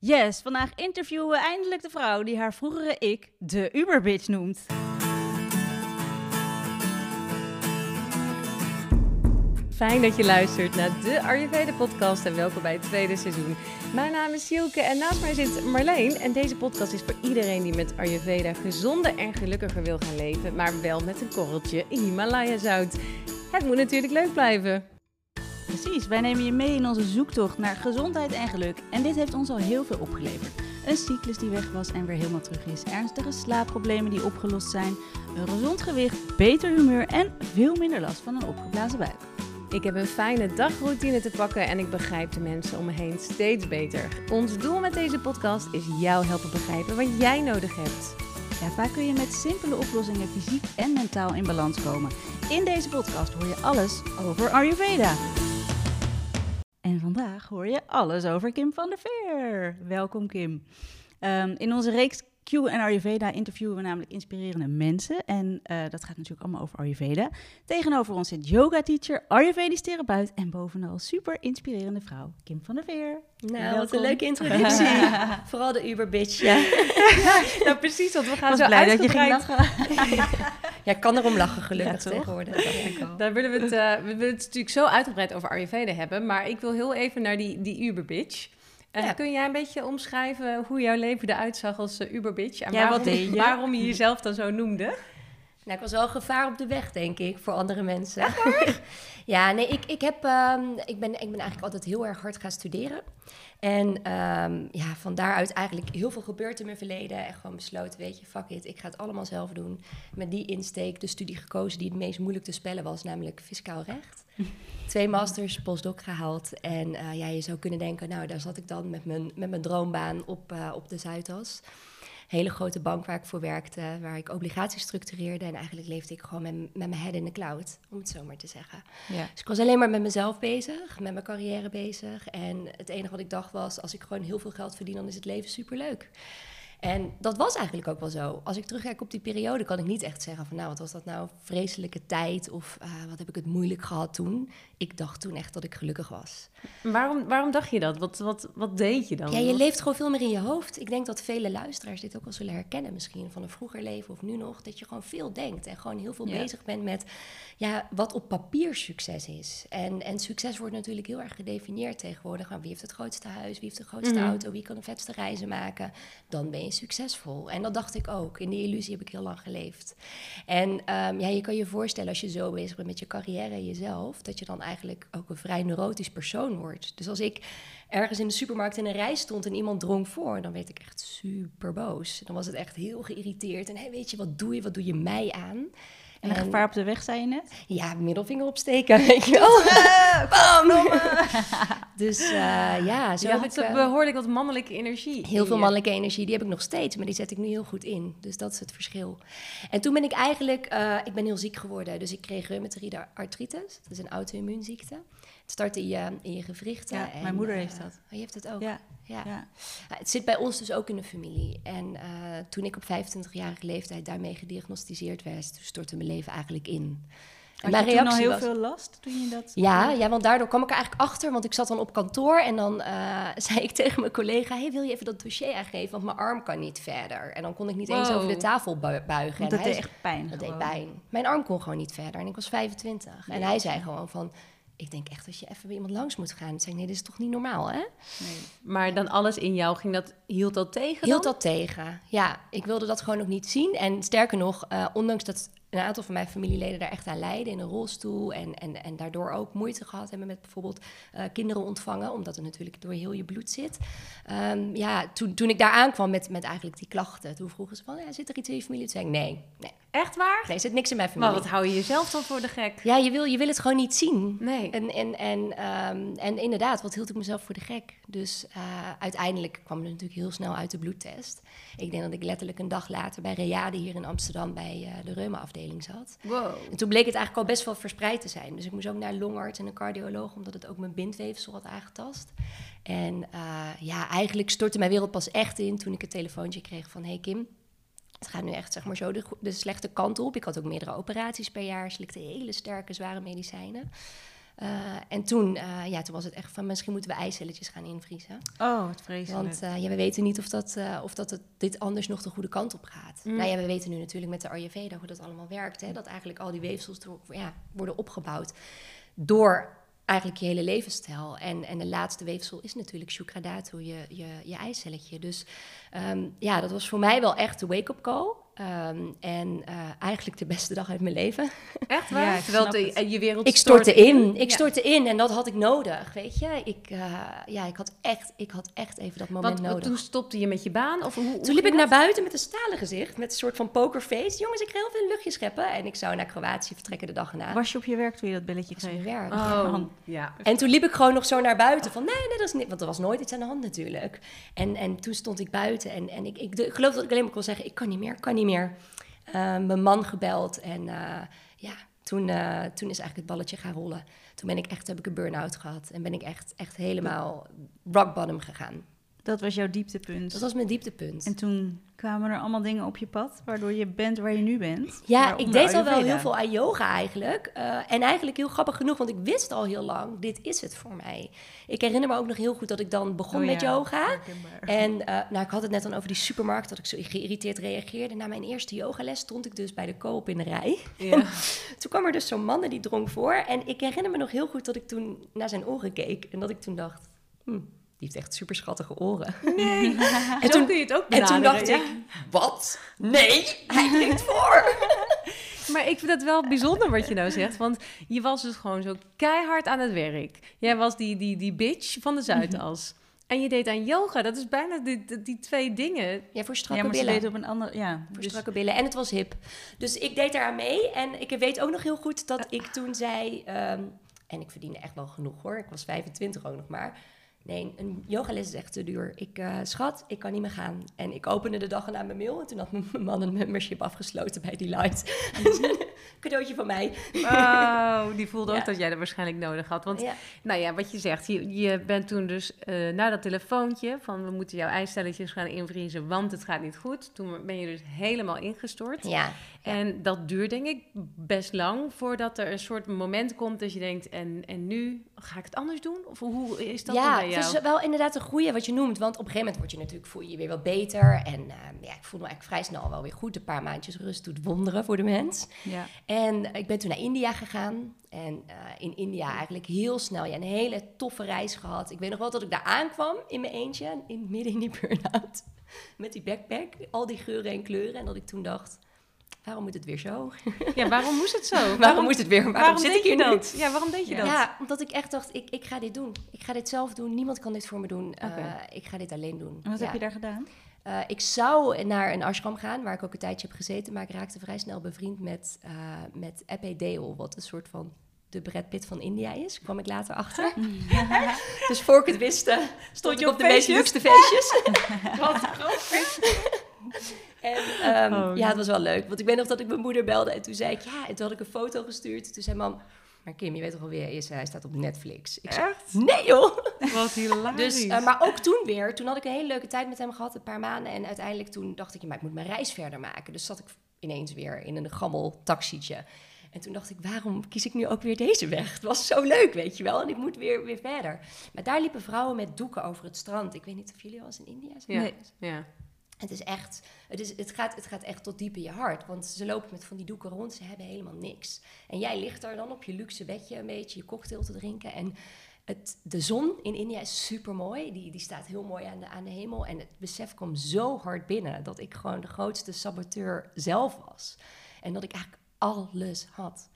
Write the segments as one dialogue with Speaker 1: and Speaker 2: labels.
Speaker 1: Yes, vandaag interviewen we eindelijk de vrouw die haar vroegere ik de Uberbitch noemt.
Speaker 2: Fijn dat je luistert naar de Ayurveda podcast en welkom bij het tweede seizoen. Mijn naam is Silke en naast mij zit Marleen. En deze podcast is voor iedereen die met Ayurveda gezonder en gelukkiger wil gaan leven, maar wel met een korreltje Himalaya zout. Het moet natuurlijk leuk blijven.
Speaker 1: Precies, wij nemen je mee in onze zoektocht naar gezondheid en geluk. En dit heeft ons al heel veel opgeleverd. Een cyclus die weg was en weer helemaal terug is. Ernstige slaapproblemen die opgelost zijn. Een gezond gewicht, beter humeur en veel minder last van een opgeblazen buik.
Speaker 2: Ik heb een fijne dagroutine te pakken en ik begrijp de mensen om me heen steeds beter. Ons doel met deze podcast is jou helpen begrijpen wat jij nodig hebt.
Speaker 1: Ja, vaak kun je met simpele oplossingen fysiek en mentaal in balans komen. In deze podcast hoor je alles over Ayurveda. En vandaag hoor je alles over Kim van der Veer. Welkom Kim. Um, in onze reeks Q en Ayurveda interviewen we namelijk inspirerende mensen. En uh, dat gaat natuurlijk allemaal over Ayurveda. Tegenover ons zit yoga-teacher, Ayurvedisch therapeut en bovenal super inspirerende vrouw Kim van der Veer.
Speaker 3: Nou, Welkom. wat een leuke introductie. Vooral de Uberbitch, ja.
Speaker 2: ja. Nou, precies, want we gaan zo blij dat je ging lachen.
Speaker 3: ja, ik kan erom lachen gelukkig ja, tegenwoordig.
Speaker 2: Daar willen we, het, uh, we willen het natuurlijk zo uitgebreid over Ayurveda hebben. Maar ik wil heel even naar die, die Uberbitch. Uh, Kun jij een beetje omschrijven hoe jouw leven eruit zag als uh, Uberbitch? En ja, waarom, je? waarom je jezelf dan zo noemde?
Speaker 3: Nou, ik was wel gevaar op de weg, denk ik, voor andere mensen. ja, nee, ik, ik, heb, um, ik, ben, ik ben eigenlijk altijd heel erg hard gaan studeren. En um, ja, van daaruit eigenlijk heel veel gebeurd in mijn verleden. En gewoon besloten, weet je, fuck it, ik ga het allemaal zelf doen. Met die insteek de studie gekozen die het meest moeilijk te spellen was, namelijk fiscaal recht. Twee masters, postdoc gehaald. En uh, ja, je zou kunnen denken, nou, daar zat ik dan met mijn, met mijn droombaan op, uh, op de Zuidas hele grote bank waar ik voor werkte, waar ik obligaties structureerde. En eigenlijk leefde ik gewoon met, met mijn head in de cloud, om het zo maar te zeggen. Ja. Dus ik was alleen maar met mezelf bezig, met mijn carrière bezig. En het enige wat ik dacht was, als ik gewoon heel veel geld verdien, dan is het leven superleuk. En dat was eigenlijk ook wel zo. Als ik terugkijk op die periode, kan ik niet echt zeggen van nou, wat was dat nou vreselijke tijd of uh, wat heb ik het moeilijk gehad toen. Ik dacht toen echt dat ik gelukkig was.
Speaker 2: Waarom, waarom dacht je dat? Wat, wat, wat deed je dan?
Speaker 3: Ja, je leeft gewoon veel meer in je hoofd. Ik denk dat vele luisteraars dit ook wel zullen herkennen misschien van een vroeger leven of nu nog. Dat je gewoon veel denkt en gewoon heel veel bezig bent met ja, wat op papier succes is. En, en succes wordt natuurlijk heel erg gedefinieerd tegenwoordig. wie heeft het grootste huis, wie heeft de grootste mhm. auto, wie kan de vetste reizen maken. Dan ben je succesvol. En dat dacht ik ook. In die illusie heb ik heel lang geleefd. En um, ja, je kan je voorstellen als je zo bezig bent met je carrière en jezelf, dat je dan eigenlijk ook een vrij neurotisch persoon wordt. Dus als ik ergens in de supermarkt in een rij stond en iemand drong voor, dan werd ik echt super boos. Dan was het echt heel geïrriteerd. En hey, weet je, wat doe je? Wat doe je mij aan?
Speaker 1: En een gevaar op de weg, zei je net?
Speaker 3: Ja, middelvinger opsteken, weet je wel. dus uh, ja,
Speaker 2: zo ja, heb ik... behoorlijk wat mannelijke energie.
Speaker 3: Heel veel mannelijke energie, die heb ik nog steeds, maar die zet ik nu heel goed in. Dus dat is het verschil. En toen ben ik eigenlijk, uh, ik ben heel ziek geworden. Dus ik kreeg reumatoïde artritis, dat is een auto-immuunziekte. Het start in je, in je gewrichten.
Speaker 1: Ja, mijn moeder heeft dat.
Speaker 3: Oh, je hebt het ook? Ja. ja. ja. het zit bij ons dus ook in de familie. En uh, toen ik op 25-jarige leeftijd daarmee gediagnosticeerd werd, stortte mijn leven eigenlijk in.
Speaker 1: En mijn reactie toen al heel veel last toen je dat...
Speaker 3: Ja, ja, want daardoor kwam ik er eigenlijk achter. Want ik zat dan op kantoor en dan uh, zei ik tegen mijn collega... hey, wil je even dat dossier aangeven? Want mijn arm kan niet verder. En dan kon ik niet eens over de tafel buigen.
Speaker 1: Want dat deed echt pijn
Speaker 3: Dat deed pijn. Mijn arm kon gewoon niet verder en ik was 25. En hij zei gewoon van ik denk echt dat je even bij iemand langs moet gaan. En zei nee, dit is toch niet normaal, hè? Nee.
Speaker 2: Maar dan alles in jou, ging dat, hield dat tegen
Speaker 3: Hield dat tegen, ja. Ik wilde dat gewoon ook niet zien. En sterker nog, uh, ondanks dat een aantal van mijn familieleden daar echt aan lijden in een rolstoel en, en, en daardoor ook moeite gehad hebben met bijvoorbeeld uh, kinderen ontvangen, omdat het natuurlijk door heel je bloed zit. Um, ja, toen, toen ik daar aankwam met, met eigenlijk die klachten, toen vroegen ze van, ja, zit er iets in je familie? Toen zei ik, nee, nee.
Speaker 2: Echt waar?
Speaker 3: Nee, zit niks in mijn familie.
Speaker 2: Maar wat hou je jezelf dan voor de gek?
Speaker 3: Ja, je wil, je wil het gewoon niet zien. Nee. En, en, en, um, en inderdaad, wat hield ik mezelf voor de gek? Dus uh, uiteindelijk kwam er natuurlijk heel snel uit de bloedtest. Ik denk dat ik letterlijk een dag later bij Reade hier in Amsterdam bij uh, de zat. Wow. En toen bleek het eigenlijk al best wel verspreid te zijn. Dus ik moest ook naar een longarts en een cardioloog, omdat het ook mijn bindweefsel had aangetast. En uh, ja, eigenlijk stortte mijn wereld pas echt in toen ik het telefoontje kreeg van... Hey Kim, het gaat nu echt zeg maar zo de, de slechte kant op. Ik had ook meerdere operaties per jaar, slikte hele sterke, zware medicijnen. Eh, en toen, eh, ja, toen was het echt van misschien moeten we eicelletjes gaan invriezen.
Speaker 1: Oh, wat vreselijk.
Speaker 3: Want eh, ja, we weten niet of, dat, of dat het, dit anders nog de goede kant op gaat.
Speaker 2: Mm.
Speaker 3: Nou ja, we weten nu natuurlijk met de Ayurveda hoe dat allemaal werkt. Hè? Dat eigenlijk al die weefsels door- ja, worden opgebouwd door eigenlijk je hele levensstijl. En, en de laatste weefsel is natuurlijk Shukradatu, je, je, je eicelletje. Dus ehm, ja, dat was voor mij wel echt de wake-up call. Ehm, en eh, eigenlijk de beste dag uit mijn leven.
Speaker 2: Echt waar?
Speaker 1: Ja, ik
Speaker 2: Terwijl
Speaker 1: snap
Speaker 2: de-
Speaker 1: het.
Speaker 2: je wereld
Speaker 3: Ik stortte in. Ik
Speaker 2: Ja.
Speaker 3: stortte in en dat had ik nodig, weet je. Ik, eh, ja, ik, had echt, ik had echt even dat moment
Speaker 2: Want
Speaker 3: nodig.
Speaker 2: toen stopte je met je baan? Of hoe, hoe
Speaker 3: Toen liep ik naar buiten met een stalen gezicht, met een soort van pokerface. Jongens, ik ga heel veel luchtjes scheppen. En ik zou naar Kroatië vertrekken de dag erna.
Speaker 1: Was je op je werk toen je dat belletje kreeg?
Speaker 3: werk.
Speaker 2: Oh,
Speaker 1: Man.
Speaker 2: ja.
Speaker 3: En toen liep ik gewoon nog zo naar buiten van, nee, nee, dat is niet... Want er was nooit iets aan de hand natuurlijk. En, en toen stond ik buiten en, en ik, ik, ik geloof dat ik alleen maar kon zeggen, ik kan niet meer, ik kan niet meer. Eh, mijn man gebeld en eh, ja, toen, eh, toen is eigenlijk het balletje gaan rollen. Toen ben ik echt, heb ik een burn-out gehad en ben ik echt, echt helemaal rock bottom gegaan.
Speaker 1: Dat was jouw dieptepunt.
Speaker 3: Dat was mijn dieptepunt.
Speaker 1: En toen kwamen er allemaal dingen op je pad, waardoor je bent waar je nu bent.
Speaker 3: Ja, ik deed al wel heel veel aan yoga eigenlijk. Eh, en eigenlijk heel grappig genoeg, want ik wist al heel lang, dit is het voor mij. Ik herinner me ook nog heel goed dat ik dan begon
Speaker 1: Oh
Speaker 3: met
Speaker 1: ja,
Speaker 3: yoga. En eh, nou, ik had het net dan over die supermarkt, dat ik zo geïrriteerd reageerde. Na mijn eerste yogales stond ik dus bij de koop in de rij.
Speaker 2: Ja.
Speaker 3: Toen kwam er dus zo'n man en die drong voor. En ik herinner me nog heel goed dat ik toen naar zijn oren keek. En dat ik toen dacht, hm, die heeft echt super schattige oren.
Speaker 2: Nee,
Speaker 3: En
Speaker 2: zo
Speaker 3: toen-
Speaker 2: kun je het ook
Speaker 3: En toen
Speaker 2: benaderen,
Speaker 3: dacht
Speaker 2: ja.
Speaker 3: ik, wat? Nee, hij drinkt voor.
Speaker 2: Maar ik vind het wel bijzonder wat je nou zegt. Want je was dus gewoon zo keihard aan het werk. Jij was die, die, die bitch van de Zuidas. En je deed aan yoga. Dat is bijna die, die, die twee dingen.
Speaker 3: Ja, voor
Speaker 1: Ja,
Speaker 3: strakke
Speaker 1: ze
Speaker 3: billen.
Speaker 1: deed op een andere... Ja,
Speaker 3: Voor
Speaker 1: dus-
Speaker 3: strakke billen. En het was hip. Dus ik deed eraan mee. En ik weet ook nog heel goed dat ik toen zei... ehm, en ik verdiende echt wel genoeg hoor. Ik was 25 ook nog maar. Nee, een yogales is echt te duur. Ik, eh, schat, ik kan niet meer gaan. En ik opende de dag erna mijn mail. En toen had mijn man een membership afgesloten bij Delight. Cadeautje van mij.
Speaker 2: Oh, die voelde ook
Speaker 3: Ja.
Speaker 2: dat jij dat waarschijnlijk nodig had. Want
Speaker 3: Ja.
Speaker 2: nou ja, wat je zegt, je, je bent toen dus eh na dat telefoontje van we moeten jouw eistelletjes gaan invriezen, want het gaat niet goed. Toen ben je dus helemaal ingestort.
Speaker 3: Ja.
Speaker 2: En dat duurt denk ik best lang voordat er een soort moment komt dat je denkt, en, en nu ga ik het anders doen? Of hoe is dat
Speaker 3: ja,
Speaker 2: bij jou?
Speaker 3: het is wel inderdaad een goede wat je noemt. Want op een gegeven moment word je natuurlijk, voel je je weer wat beter. En eh, ja, ik voelde me eigenlijk vrij snel wel weer goed. Een paar maandjes rust doet wonderen voor de mens.
Speaker 1: ja.
Speaker 3: En ik ben toen naar India gegaan. En eh, in India eigenlijk heel snel ja, een hele toffe reis gehad. Ik weet nog wel dat ik daar aankwam in mijn eentje, in, midden in die burn-out. Met die backpack, al die geuren en kleuren. En dat ik toen dacht, waarom moet het weer zo?
Speaker 2: Ja, waarom moest het zo?
Speaker 3: Waarom, moest het weer? Waarom,
Speaker 2: waarom
Speaker 3: zit
Speaker 2: deed
Speaker 3: ik hier
Speaker 2: dat? Ja, waarom deed je
Speaker 1: Ja.
Speaker 2: dat?
Speaker 3: Ja, omdat ik echt dacht, ik, ik ga dit doen. Ik ga dit zelf doen. Niemand kan dit voor me doen. Eh, ik ga dit alleen doen.
Speaker 1: En wat
Speaker 3: Ja.
Speaker 1: heb je daar gedaan?
Speaker 3: Eh, ik zou naar een ashram gaan, waar ik ook een tijdje heb gezeten. Maar ik raakte vrij snel bevriend met, uh, met Epe Deol, wat een soort van de Brad Pitt van India is. Kwam ik later achter. dus voor ik het wist, stond
Speaker 2: je op
Speaker 3: op de meest
Speaker 2: feestjes?
Speaker 3: luxe feestjes.
Speaker 2: Wat grappig.
Speaker 3: en ehm,
Speaker 2: Oh,
Speaker 3: ja, het was wel leuk. Want ik weet nog dat ik mijn moeder belde en toen zei ik, ja, en toen had ik een foto gestuurd. Toen zei mam, maar Kim, je weet toch wel wie hij is? Hij staat op Netflix. Ik zei,
Speaker 2: Echt?
Speaker 3: nee joh!
Speaker 2: Wat hilarisch.
Speaker 3: Dus, eh, maar ook toen weer, toen had ik een hele leuke tijd met hem gehad, een paar maanden. En uiteindelijk toen dacht ik, ja, maar ik moet mijn reis verder maken. Dus zat ik ineens weer in een gammel taxietje. En toen dacht ik, waarom kies ik nu ook weer deze weg? Het was zo leuk, weet je wel. En ik moet weer, weer verder. Maar daar liepen vrouwen met doeken over het strand. Ik weet niet of jullie wel eens in India zijn.
Speaker 2: ja.
Speaker 1: Nee.
Speaker 2: ja.
Speaker 3: Het is echt, het, is, het, gaat, het gaat echt tot diep in je hart. Want ze lopen met van die doeken rond, ze hebben helemaal niks. En jij ligt daar dan op je luxe bedje een beetje je cocktail te drinken. En het, de zon in India is super mooi. Die, die staat heel mooi aan de, aan de hemel. En het besef kwam zo hard binnen dat ik gewoon de grootste saboteur zelf was. En dat ik eigenlijk alles had.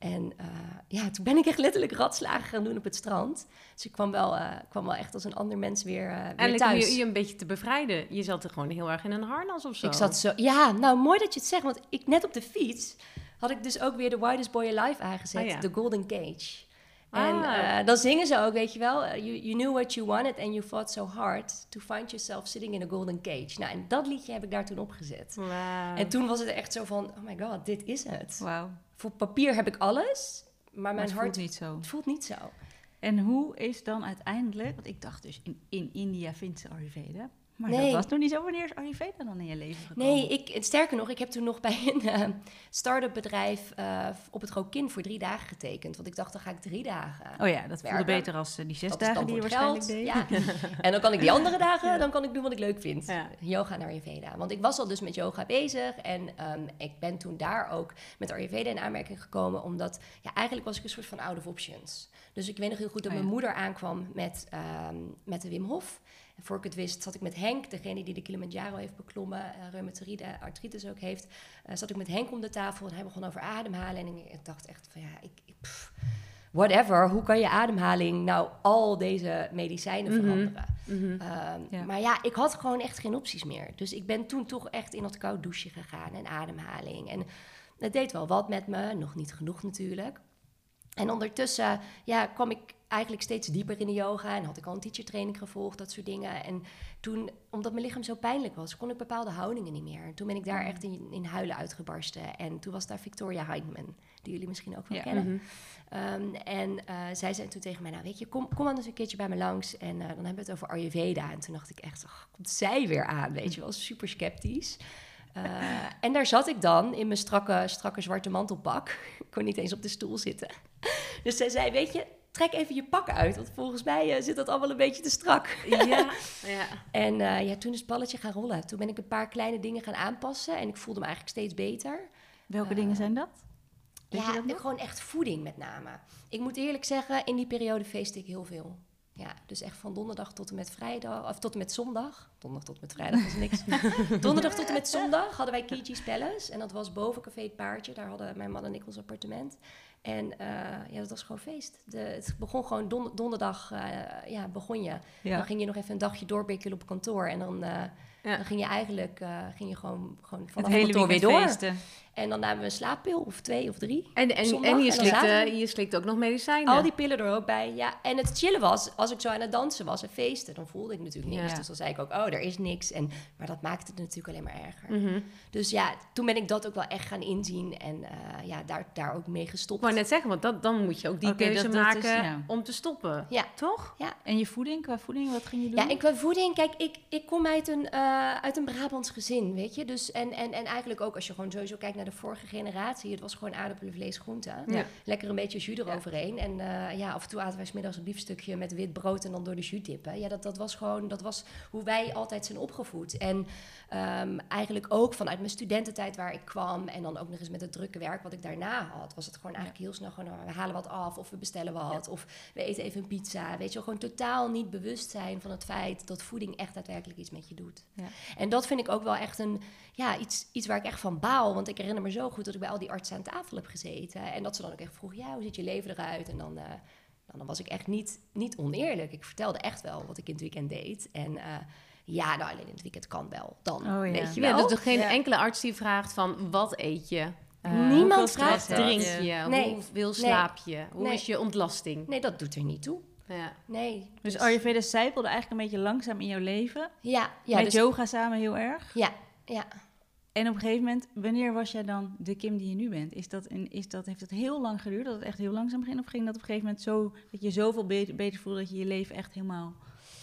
Speaker 3: En uh, ja, toen ben ik echt letterlijk ratslagen gaan doen op het strand. Dus ik kwam wel, uh, kwam wel echt als een ander mens weer, uh, weer
Speaker 2: En
Speaker 3: thuis.
Speaker 2: om je, je een beetje te bevrijden. Je zat er gewoon heel erg in een harnas of zo.
Speaker 3: Ik zat zo... Ja, nou mooi dat je het zegt. Want ik net op de fiets had ik dus ook weer de Widest Boy Alive aangezet.
Speaker 2: Ah, ja.
Speaker 3: The Golden Cage.
Speaker 2: Ah.
Speaker 3: En uh, dan zingen ze ook, weet je wel. uh, You, you knew what you wanted and you fought so hard to find yourself sitting in a golden cage. Nou, en dat liedje heb ik daar toen opgezet.
Speaker 2: Wow.
Speaker 3: En toen was het echt zo van, oh my god, dit is het.
Speaker 1: Wauw.
Speaker 3: Voor papier heb ik alles, maar
Speaker 1: Maar
Speaker 3: mijn
Speaker 1: het
Speaker 3: hart...
Speaker 1: voelt niet zo.
Speaker 3: Het voelt niet zo.
Speaker 1: En hoe is dan uiteindelijk... Want ik dacht dus, in, in India vindt ze Ayurveda. Maar
Speaker 3: Nee.
Speaker 1: dat was toen niet zo. Wanneer is Ayurveda dan in je leven gekomen?
Speaker 3: Nee, ik, sterker nog, ik heb toen nog bij een eh, start-up bedrijf eh, op het Rokin voor drie dagen getekend. Want ik dacht, dan ga ik drie dagen.
Speaker 1: Oh ja, dat voelde
Speaker 3: Werken.
Speaker 1: beter als eh, die zes
Speaker 3: Dat
Speaker 1: dagen die je waarschijnlijk deed.
Speaker 3: Ja. En dan kan ik die andere dagen, dan kan ik doen wat ik leuk vind.
Speaker 2: Ja.
Speaker 3: Yoga naar Ayurveda. Want ik was al dus met yoga bezig. En ehm, ik ben toen daar ook met Ayurveda in aanmerking gekomen. Omdat, ja, eigenlijk was ik een soort van out of options. Dus ik weet nog heel goed dat
Speaker 1: Oh ja.
Speaker 3: mijn moeder aankwam met, ehm, met de Wim Hof. En voor ik het wist, zat ik met Henk, degene die de Kilimanjaro heeft beklommen, uh, reumatoïde artritis ook heeft, eh, zat ik met Henk om de tafel en hij begon over ademhalen. En ik, dacht echt van ja, ik, ik, pff, whatever, hoe kan je ademhaling nou al deze medicijnen
Speaker 2: Mhm.
Speaker 3: veranderen?
Speaker 2: Mhm.
Speaker 3: Ehm,
Speaker 1: Ja.
Speaker 3: Maar ja, ik had gewoon echt geen opties meer. Dus ik ben toen toch echt in dat koud douche gegaan en ademhaling. En het deed wel wat met me, nog niet genoeg natuurlijk. En ondertussen ja, kwam ik eigenlijk steeds dieper in de yoga en had ik al een teacher training gevolgd, dat soort dingen. En toen, omdat mijn lichaam zo pijnlijk was, kon ik bepaalde houdingen niet meer. En toen ben ik daar echt in, in huilen uitgebarsten. En toen was daar Victoria Heitman, die jullie misschien ook wel
Speaker 1: Ja.
Speaker 3: kennen.
Speaker 2: Mhm.
Speaker 3: Ehm, en eh, zij zei toen tegen mij, nou weet je, kom, kom anders een keertje bij me langs. En eh, dan hebben we het over Ayurveda. En toen dacht ik echt, ach, komt zij weer aan, weet je wel, super sceptisch. Eh, en daar zat ik dan in mijn strakke, strakke zwarte mantelpak. Ik kon niet eens op de stoel zitten. Dus zij zei, weet je, trek even je pak uit. Want volgens mij eh, zit dat allemaal een beetje te strak.
Speaker 2: Ja. ja.
Speaker 3: En eh, ja, toen is het balletje gaan rollen. Toen ben ik een paar kleine dingen gaan aanpassen. En ik voelde me eigenlijk steeds beter.
Speaker 1: Welke
Speaker 3: Eh,
Speaker 1: dingen zijn dat? Weet je
Speaker 3: Ja,
Speaker 1: dat nog?
Speaker 3: gewoon echt voeding met name. Ik moet eerlijk zeggen, in die periode feest ik heel veel. Ja, dus echt van donderdag tot en met vrijdag, of tot en met zondag. Donderdag tot en met vrijdag was niks. donderdag tot en met zondag hadden wij Kiji's Palace. En dat was boven Café Het Paardje. Daar hadden mijn man en ik ons appartement. En eh, ja, dat was gewoon feest. De, het begon gewoon don- donderdag, eh, ja, begon je. Dan ging je nog even een dagje doorbikkelen op kantoor. En dan, eh,
Speaker 2: Ja.
Speaker 3: dan ging je eigenlijk eh, ging je gewoon, gewoon
Speaker 1: Het
Speaker 3: vanaf
Speaker 1: hele
Speaker 3: kantoor weer door.
Speaker 1: feesten.
Speaker 3: En dan namen we een slaappil of twee of drie.
Speaker 2: En, en,
Speaker 3: Zondag
Speaker 2: en je,
Speaker 3: en dan
Speaker 2: slikt, eh,
Speaker 3: zaterdag.
Speaker 2: je slikt ook nog medicijnen.
Speaker 3: Al die pillen er ook bij. Ja, en het chillen was, als ik zo aan het dansen was en feesten, dan voelde ik natuurlijk niks.
Speaker 2: Ja.
Speaker 3: Dus dan zei ik ook, oh, er is niks. En, maar dat maakte het natuurlijk alleen maar erger.
Speaker 2: Mhm.
Speaker 3: Dus ja, toen ben ik dat ook wel echt gaan inzien en eh, ja, daar, daar ook mee gestopt.
Speaker 2: Wou net zeggen, want dat, dan moet je ook die
Speaker 1: Oké,
Speaker 2: keuze
Speaker 1: dat- dat
Speaker 2: maken
Speaker 1: is- ja.
Speaker 2: om te stoppen.
Speaker 3: Ja.
Speaker 2: Toch?
Speaker 1: En je voeding, qua voeding, wat ging je doen?
Speaker 3: Ja, en qua voeding, kijk, ik, ik kom uit een, eh, uit een Brabants gezin, weet je. Dus, en, en, en eigenlijk ook als je gewoon sowieso kijkt naar de vorige generatie, het was gewoon aardappelen, vlees, groenten.
Speaker 2: Ja.
Speaker 3: Lekker een beetje jus
Speaker 2: Ja.
Speaker 3: eroverheen. En eh, ja, af en toe aten wij middags een biefstukje met wit brood en dan door de jus dippen. Ja, dat, dat was gewoon, dat was hoe wij altijd zijn opgevoed. En ehm, eigenlijk ook vanuit mijn studententijd waar ik kwam en dan ook nog eens met het drukke werk wat ik daarna had, was het gewoon eigenlijk heel snel gewoon, nou, we halen wat af of we bestellen wat of we eten even een pizza. Weet je wel, gewoon totaal niet bewust zijn van het feit dat voeding echt daadwerkelijk iets met je doet.
Speaker 1: Ja.
Speaker 3: En dat vind ik ook wel echt een, ja, iets, iets waar ik echt van baal. Want ik herinner me zo goed dat ik bij al die artsen aan tafel heb gezeten. En dat ze dan ook echt vroegen, ja, hoe ziet je leven eruit? En dan, eh, dan, dan was ik echt niet, niet oneerlijk. Ik vertelde echt wel wat ik in het weekend deed. En eh, ja, nou, alleen in het weekend kan wel. Dan,
Speaker 1: Oh ja.
Speaker 3: weet je
Speaker 2: Ja,
Speaker 3: wel.
Speaker 2: dus er geen
Speaker 1: Ja.
Speaker 2: enkele arts die vraagt van wat eet je? Eh,
Speaker 3: Niemand vraagt dat.
Speaker 2: drink je?
Speaker 3: Nee.
Speaker 2: Hoeveel slaap je? Hoe
Speaker 3: Nee.
Speaker 2: is je ontlasting?
Speaker 3: Nee, dat doet er niet toe.
Speaker 2: Ja.
Speaker 3: Nee.
Speaker 1: Dus Ayurveda zijpelde eigenlijk een beetje langzaam in jouw leven.
Speaker 3: Ja, ja,
Speaker 1: met
Speaker 3: dus,
Speaker 1: yoga samen heel erg.
Speaker 3: ja, ja.
Speaker 1: En op een gegeven moment, wanneer was jij dan de Kim die je nu bent? Is dat, een, is dat, heeft dat heel lang geduurd, dat het echt heel langzaam ging? Of ging dat op een gegeven moment zo, dat je zoveel beter, beter voelde dat je je leven echt helemaal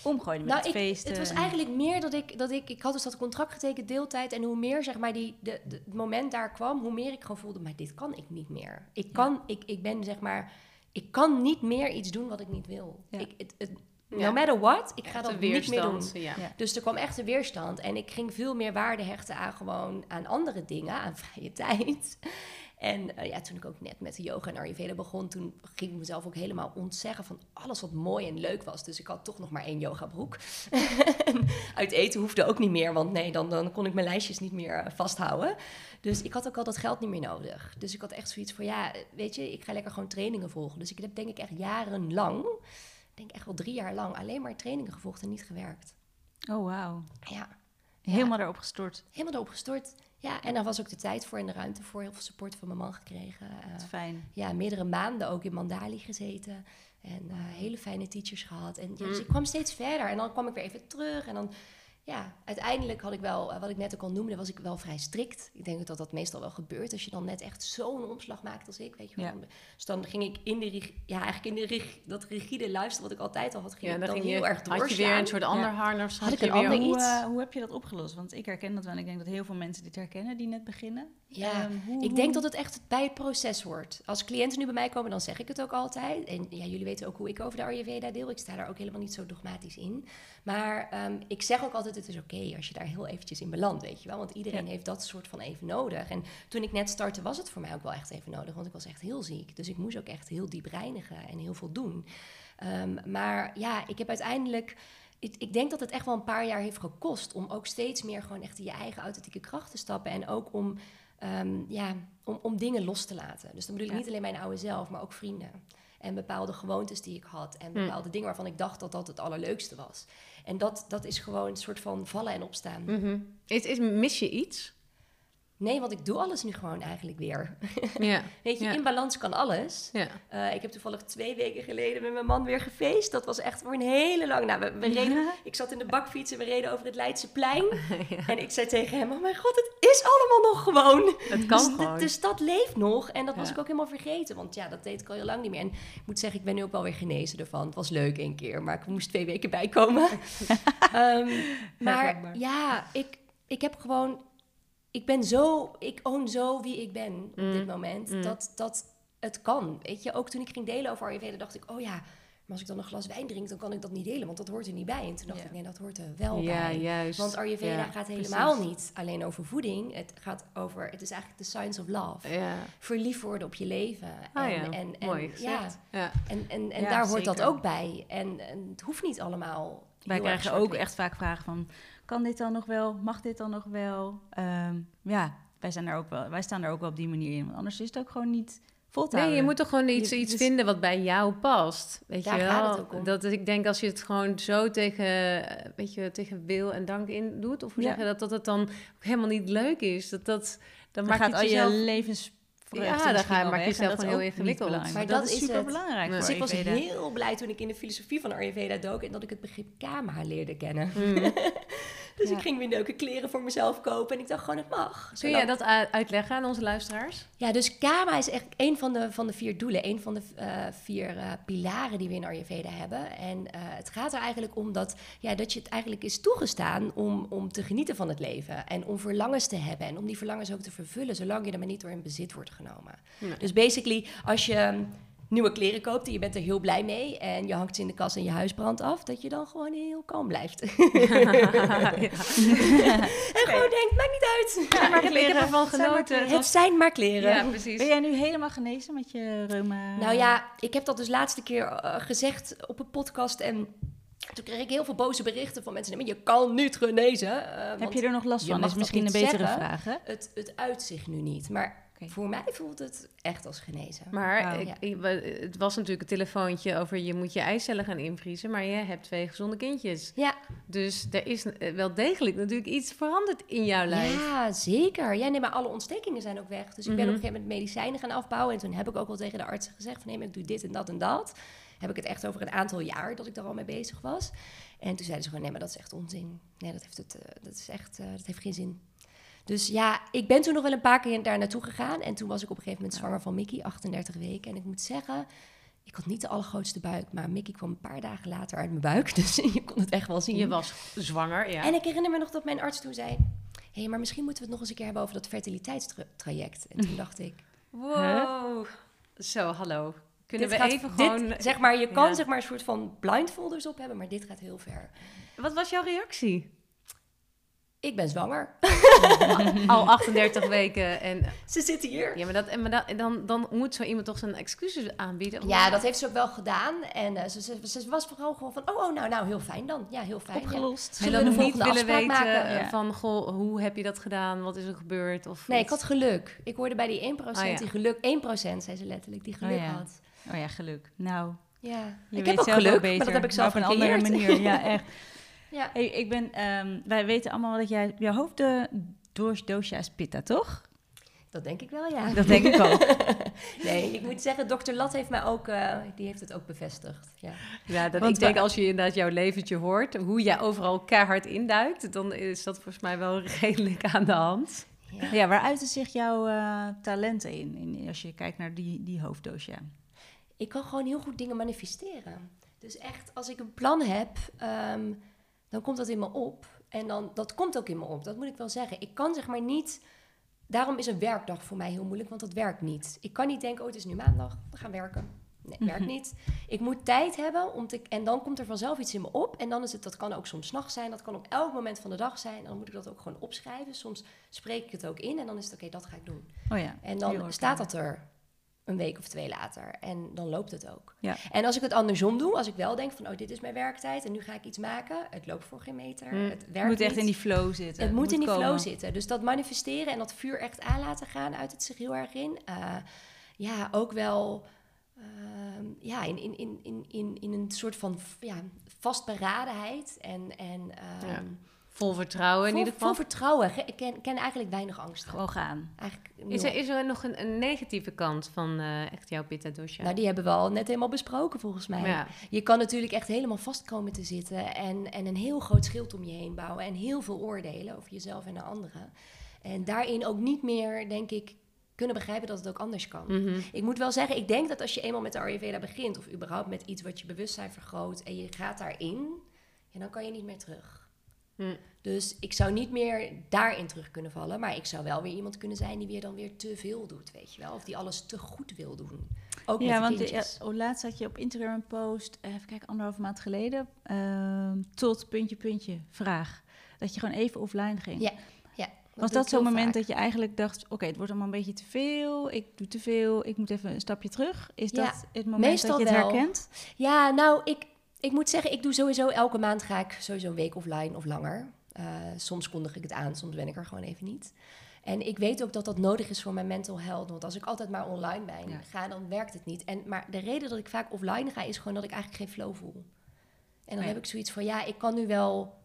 Speaker 1: omgooide met
Speaker 3: Nou,
Speaker 1: het
Speaker 3: ik,
Speaker 1: feesten?
Speaker 3: het was
Speaker 1: en-
Speaker 3: eigenlijk meer dat ik, dat ik, ik had dus dat contract getekend deeltijd. En hoe meer zeg maar die, de, de- het moment daar kwam, hoe meer ik gewoon voelde, maar dit kan ik niet meer. Ik kan, ik, ik ben zeg maar, ik kan niet meer iets doen wat ik niet wil.
Speaker 1: Ja.
Speaker 3: Ik, het, het,
Speaker 2: Ja.
Speaker 3: no matter what, ik ga
Speaker 2: Echt
Speaker 3: dat niet meer doen.
Speaker 2: weerstand. Ja.
Speaker 1: Ja.
Speaker 3: Dus er kwam echt een weerstand. En ik ging veel meer waarde hechten aan gewoon aan andere dingen, aan vrije tijd. En eh, ja, toen ik ook net met de yoga en Ayurveda begon, toen ging ik mezelf ook helemaal ontzeggen van alles wat mooi en leuk was. Dus ik had toch nog maar één yogabroek. Uit eten hoefde ook niet meer, want nee, dan, dan kon ik mijn lijstjes niet meer eh, vasthouden. Dus ik had ook al dat geld niet meer nodig. Dus ik had echt zoiets van, ja, weet je, ik ga lekker gewoon trainingen volgen. Dus ik heb denk ik echt jarenlang, ik denk echt wel drie jaar lang, alleen maar trainingen gevolgd en niet gewerkt.
Speaker 1: Oh, wauw.
Speaker 3: Ja,
Speaker 1: Helemaal erop gestort.
Speaker 3: helemaal erop gestort. Ja, en daar was ook de tijd voor en de ruimte voor. Heel veel support van mijn man gekregen. Eh,
Speaker 1: fijn.
Speaker 3: ja, meerdere maanden ook in Mandali gezeten. En eh, hele fijne teachers gehad. En ja, dus
Speaker 2: Mm.
Speaker 3: ik kwam steeds verder. En dan kwam ik weer even terug. En dan, ja, uiteindelijk had ik wel, eh, wat ik net ook al noemde, was ik wel vrij strikt. Ik denk dat dat meestal wel gebeurt als je dan net echt zo'n omslag maakt als ik, weet je wel.
Speaker 1: Ja.
Speaker 3: Dus dan ging ik in de, ja, eigenlijk in de rig, dat rigide luisteren wat ik altijd al had, ging
Speaker 2: Ja, dan
Speaker 3: dan
Speaker 2: ging
Speaker 3: heel
Speaker 2: je,
Speaker 3: erg
Speaker 2: had je
Speaker 3: doorslaan.
Speaker 2: weer een soort ander
Speaker 1: Ja.
Speaker 2: harnas.
Speaker 3: Had ik
Speaker 2: weer
Speaker 3: ander
Speaker 1: Hoe,
Speaker 3: iets?
Speaker 1: eh, hoe heb je dat opgelost? Want ik herken dat wel. en Ik denk dat heel veel mensen dit herkennen die net beginnen.
Speaker 3: Ja,
Speaker 1: Ehm, hoe-
Speaker 3: ik denk dat het echt bij het proces hoort. Als cliënten nu bij mij komen, dan zeg ik het ook altijd. En ja, jullie weten ook hoe ik over de Ayurveda deel. Ik sta daar ook helemaal niet zo dogmatisch in. Maar ehm, ik zeg ook altijd, het is oké als je daar heel eventjes in belandt, weet je wel. Want iedereen
Speaker 1: Ja.
Speaker 3: heeft dat soort van even nodig. En toen ik net startte, was het voor mij ook wel echt even nodig. Want ik was echt heel ziek. Dus ik moest ook echt heel diep reinigen en heel veel doen. Ehm, maar ja, ik heb uiteindelijk... Ik, ik denk dat het echt wel een paar jaar heeft gekost... om ook steeds meer gewoon echt in je eigen authentieke kracht te stappen. En ook om, ehm, ja, om, om dingen los te laten. Dus dan bedoel ik
Speaker 1: Ja.
Speaker 3: niet alleen mijn oude zelf, maar ook vrienden. En bepaalde gewoontes die ik had. En
Speaker 2: Hm.
Speaker 3: bepaalde dingen waarvan ik dacht dat dat het allerleukste was. En dat, dat is gewoon een soort van vallen en opstaan.
Speaker 2: Mhm. is, is, mis je iets?
Speaker 3: Nee, want ik doe alles nu gewoon eigenlijk weer.
Speaker 2: Ja.
Speaker 3: Weet je,
Speaker 2: Ja.
Speaker 3: in balans kan alles.
Speaker 2: ja.
Speaker 3: Eh, ik heb toevallig twee weken geleden met mijn man weer gefeest. Dat was echt voor een hele lange... Nou, we, we reden, ik zat in de bakfiets en we reden over het Leidseplein. En ik zei tegen hem, oh mijn god, het is allemaal nog gewoon.
Speaker 2: Het kan
Speaker 3: dus de,
Speaker 2: gewoon.
Speaker 3: de stad leeft nog. En dat was ik ook helemaal vergeten. Want ja, dat deed ik al heel lang niet meer. En ik moet zeggen, ik ben nu ook wel weer genezen ervan. Het was leuk één keer, maar ik moest twee weken bijkomen. Ehm, maar ja, ik, ik heb gewoon... Ik ben zo... Ik own zo wie ik ben op
Speaker 2: Mm.
Speaker 3: dit moment.
Speaker 2: Mm.
Speaker 3: Dat, dat het kan. Weet je, ook toen ik ging delen over Ayurveda, dacht ik... Oh ja, maar als ik dan een glas wijn drink, dan kan ik dat niet delen. Want dat hoort er niet bij. En toen dacht
Speaker 1: Ja.
Speaker 3: ik, nee, dat hoort er wel
Speaker 2: ja,
Speaker 3: bij.
Speaker 2: juist.
Speaker 3: Want Ayurveda
Speaker 2: Ja,
Speaker 3: gaat
Speaker 2: precies.
Speaker 3: helemaal niet alleen over voeding. Het gaat over, het is eigenlijk de science of love.
Speaker 2: Ja.
Speaker 3: Verliefd worden op je leven.
Speaker 2: Ah
Speaker 3: en,
Speaker 2: ja,
Speaker 3: en, en,
Speaker 2: mooi
Speaker 3: ja,
Speaker 2: gezegd. Ja.
Speaker 3: en, en, en daar hoort dat ook bij. En, en het hoeft niet allemaal.
Speaker 1: Wij krijgen ook echt vaak vragen van... Kan dit dan nog wel? Mag dit dan nog wel? Ehm, ja, wij, zijn daar ook wel, wij staan daar ook wel op die manier in. Want anders is het ook gewoon niet vol te
Speaker 2: Nee, je moet toch gewoon iets,
Speaker 1: dus-
Speaker 2: vinden wat bij jou past. Weet
Speaker 3: Daar
Speaker 2: je wel?
Speaker 3: gaat het ook om.
Speaker 2: Dat ik denk als je het gewoon zo tegen, weet je, tegen wil en dank in doet, of hoe
Speaker 1: Ja.
Speaker 2: zeg je dat, dat het dan ook helemaal niet leuk is. Dat, dat, dan
Speaker 1: Dan
Speaker 2: maak
Speaker 1: gaat
Speaker 2: je
Speaker 1: al je levensvreugde
Speaker 2: Ja, dan ga je- maak je jezelf gewoon heel ingewikkeld.
Speaker 3: Maar
Speaker 1: Maar
Speaker 3: dat
Speaker 1: dat is super belangrijk.
Speaker 3: Dus ik was heel blij toen ik in de filosofie van Ayurveda dook en dat ik het begrip kama leerde kennen.
Speaker 2: Mm.
Speaker 3: Dus
Speaker 1: Ja.
Speaker 3: ik ging weer leuke kleren voor mezelf kopen en ik dacht gewoon, het mag.
Speaker 2: Kun
Speaker 3: Zolang-
Speaker 2: jij dat u- uitleggen aan onze luisteraars?
Speaker 3: Ja, dus kama is echt een van de, van de vier doelen, een van de eh, vier eh, pilaren die we in Ayurveda hebben. En eh, het gaat er eigenlijk om dat, ja, dat je het eigenlijk is toegestaan om, om te genieten van het leven en om verlangens te hebben en om die verlangens ook te vervullen, zolang je er maar niet door in bezit wordt genomen.
Speaker 2: Nee.
Speaker 3: Dus basically, als je nieuwe kleren koopt en je bent er heel blij mee en je hangt ze in de kast en je huis brandt af, dat je dan gewoon heel kalm blijft. en gewoon denkt, maakt niet uit.
Speaker 2: Ja, maar ik, ik heb ervan
Speaker 1: Zijn maar
Speaker 2: genoten. Het
Speaker 3: zijn maar kleren.
Speaker 2: Ja, precies.
Speaker 1: Ben jij nu helemaal genezen met je reuma?
Speaker 3: Nou ja, ik heb dat dus laatste keer eh, gezegd op een podcast en toen kreeg ik heel veel boze berichten van mensen. Nee, maar je kan niet genezen. eh,
Speaker 1: Heb je er nog last van?
Speaker 3: mag
Speaker 1: is
Speaker 3: dat
Speaker 1: misschien een betere
Speaker 3: zeggen.
Speaker 1: vraag, hè?
Speaker 3: het, het uitzicht nu niet. Maar Voor mij voelt het echt als genezen.
Speaker 2: Maar ik, het was natuurlijk een telefoontje over je moet je eicellen gaan invriezen, maar je hebt twee gezonde kindjes.
Speaker 3: ja,
Speaker 2: Dus er is eh, wel degelijk natuurlijk iets veranderd in jouw lijf.
Speaker 3: ja, zeker. Ja, nee, maar alle ontstekingen zijn ook weg. Dus ik ben
Speaker 2: Mhm.
Speaker 3: op een gegeven moment medicijnen gaan afbouwen. En toen heb ik ook wel tegen de artsen gezegd van... nee, maar ik doe dit en dat en dat. Heb ik het echt over een aantal jaar dat ik daar al mee bezig was. En toen zeiden ze gewoon, nee, maar dat is echt onzin. Nee, dat heeft, het, eh, dat is echt, eh, dat heeft geen zin. Dus ja, ik ben toen nog wel een paar keer daar naartoe gegaan. En toen was ik op een gegeven moment zwanger van Mickey, 38 weken. En ik moet zeggen, ik had niet de allergrootste buik. Maar Mickey kwam een paar dagen later uit mijn buik. Dus je kon het echt wel zien.
Speaker 2: Je was zwanger, ja.
Speaker 3: En ik herinner me nog dat mijn arts toen zei... hé, hey, maar misschien moeten we het nog eens een keer hebben over dat fertiliteitstraject. En toen dacht ik...
Speaker 2: Wow. Zo, hallo. Kunnen
Speaker 3: dit
Speaker 2: we
Speaker 3: gaat-
Speaker 2: even
Speaker 3: dit,
Speaker 2: gewoon...
Speaker 3: zeg maar, je kan
Speaker 2: Ja.
Speaker 3: zeg maar een soort van blindfolders op hebben, maar dit gaat heel ver.
Speaker 2: Wat was jouw reactie?
Speaker 3: Ik ben zwanger.
Speaker 2: Al 38 weken en...
Speaker 3: Ze zitten hier.
Speaker 2: Ja, maar, dat, en maar dat, en dan, dan moet zo iemand toch zijn excuses aanbieden. of-
Speaker 3: Ja, dat heeft ze ook wel gedaan. En eh, ze, ze, ze was vooral gewoon van, oh, oh, nou, nou, heel fijn dan. Ja, heel fijn. ja.
Speaker 1: Opgelost.
Speaker 2: En
Speaker 3: Zullen
Speaker 2: dan
Speaker 3: we de
Speaker 2: niet willen weten
Speaker 3: maken?
Speaker 2: eh,
Speaker 1: Ja.
Speaker 2: van, goh, hoe heb je dat gedaan? Wat is er gebeurd? Of
Speaker 3: Nee, ik had geluk. Ik hoorde bij die 1%
Speaker 2: Ah, ja.
Speaker 3: die geluk... 1% zei ze letterlijk, die geluk
Speaker 1: Oh, ja.
Speaker 3: had.
Speaker 1: Oh ja, geluk. Nou,
Speaker 3: Ja,
Speaker 1: je
Speaker 3: ik
Speaker 1: weet
Speaker 3: heb ook geluk,
Speaker 1: beter,
Speaker 3: maar dat heb ik zelf
Speaker 1: op een andere manier. Ja, echt.
Speaker 3: Ja.
Speaker 1: Hey, ik ben, ehm, wij weten allemaal dat jij, jouw hoofddoosje is pitta, toch?
Speaker 3: Dat denk ik wel, ja.
Speaker 1: Dat denk ik ook.
Speaker 3: nee, ik moet zeggen, dokter Lat heeft mij ook, eh, die heeft het ook bevestigd. Ja.
Speaker 2: Ja, dat,
Speaker 1: Want
Speaker 2: ik denk als je inderdaad jouw leventje hoort, hoe jij overal keihard induikt, dan is dat volgens mij wel redelijk aan de hand.
Speaker 3: Ja.
Speaker 1: Ja, waar uiten zich jouw eh, talenten in, in? Als je kijkt naar die, die hoofddoos, ja.
Speaker 3: Ik kan gewoon heel goed dingen manifesteren. Dus echt, als ik een plan heb, ehm, dan komt dat in me op. En dan, dat komt ook in me op, dat moet ik wel zeggen. Ik kan zeg maar niet... Daarom is een werkdag voor mij heel moeilijk, want dat werkt niet. Ik kan niet denken, oh, het is nu maandag, we gaan werken. Nee, werkt niet. Ik moet tijd hebben om te... En dan komt er vanzelf iets in me op. En dan is het, dat kan ook soms 's nachts zijn, dat kan op elk moment van de dag zijn. En dan moet ik dat ook gewoon opschrijven. Soms spreek ik het ook in en dan is het, oké, dat ga ik doen.
Speaker 1: Oh ja.
Speaker 3: En dan staat dat er een week of twee later. En dan loopt het ook.
Speaker 1: Ja.
Speaker 3: En als ik het andersom doe, als ik wel denk van... oh, dit is mijn werktijd en nu ga ik iets maken. Het loopt voor geen meter.
Speaker 2: Hmm.
Speaker 3: Het werkt
Speaker 1: moet echt
Speaker 3: niet.
Speaker 1: in die flow zitten.
Speaker 3: Het moet in die
Speaker 1: komen.
Speaker 3: flow zitten. Dus dat manifesteren en dat vuur echt aan laten gaan... uit het zich heel erg in. Eh, ja, ook wel... ehm, ja, in, in, in, in, in, in een soort van ja, vastberadenheid. En, en ehm,
Speaker 2: Ja. Vol vertrouwen in
Speaker 3: vol,
Speaker 2: ieder geval.
Speaker 3: vol vertrouwen. Ik ken, ken eigenlijk weinig angst.
Speaker 1: Gewoon gaan.
Speaker 3: Eigenlijk
Speaker 2: Is er, is er nog een, een negatieve kant van eh, echt jouw pitta dosha?
Speaker 3: Nou, die hebben we al net helemaal besproken volgens mij.
Speaker 2: ja.
Speaker 3: Je kan natuurlijk echt helemaal vast komen te zitten en, en een heel groot schild om je heen bouwen en heel veel oordelen over jezelf en de anderen. En daarin ook niet meer, denk ik, kunnen begrijpen dat het ook anders kan.
Speaker 2: Mhm.
Speaker 3: Ik moet wel zeggen, ik denk dat als je eenmaal met de Ayurveda begint, of überhaupt met iets wat je bewustzijn vergroot en je gaat daarin, ja, dan kan je niet meer terug.
Speaker 2: Hm.
Speaker 3: Dus ik zou niet meer daarin terug kunnen vallen, maar ik zou wel weer iemand kunnen zijn die weer dan weer te veel doet, weet je wel, of die alles te goed wil doen. Ook
Speaker 1: Ja, want
Speaker 3: de
Speaker 1: ja, oh, laatst had je op Instagram een post, eh, even kijken, anderhalve maand geleden, ehm, tot puntje, puntje, vraag. Dat je gewoon even offline ging.
Speaker 3: Ja, ja.
Speaker 1: Was dat zo'n moment
Speaker 3: vaak.
Speaker 1: dat je eigenlijk dacht, oké, het wordt allemaal een beetje te veel, ik doe te veel, ik moet even een stapje terug? Is
Speaker 3: Ja,
Speaker 1: dat het moment dat je het
Speaker 3: wel.
Speaker 1: herkent?
Speaker 3: Ja, nou, ik, ik moet zeggen, ik doe sowieso elke maand ga ik sowieso een week offline of langer. Eh, soms kondig ik het aan, soms ben ik er gewoon even niet. En ik weet ook dat dat nodig is voor mijn mental health. Want als ik altijd maar online ben,
Speaker 1: Ja.
Speaker 3: ga, dan werkt het niet. En, maar de reden dat ik vaak offline ga, is gewoon dat ik eigenlijk geen flow voel. En dan
Speaker 1: Ja.
Speaker 3: heb ik zoiets van, ja, ik kan nu wel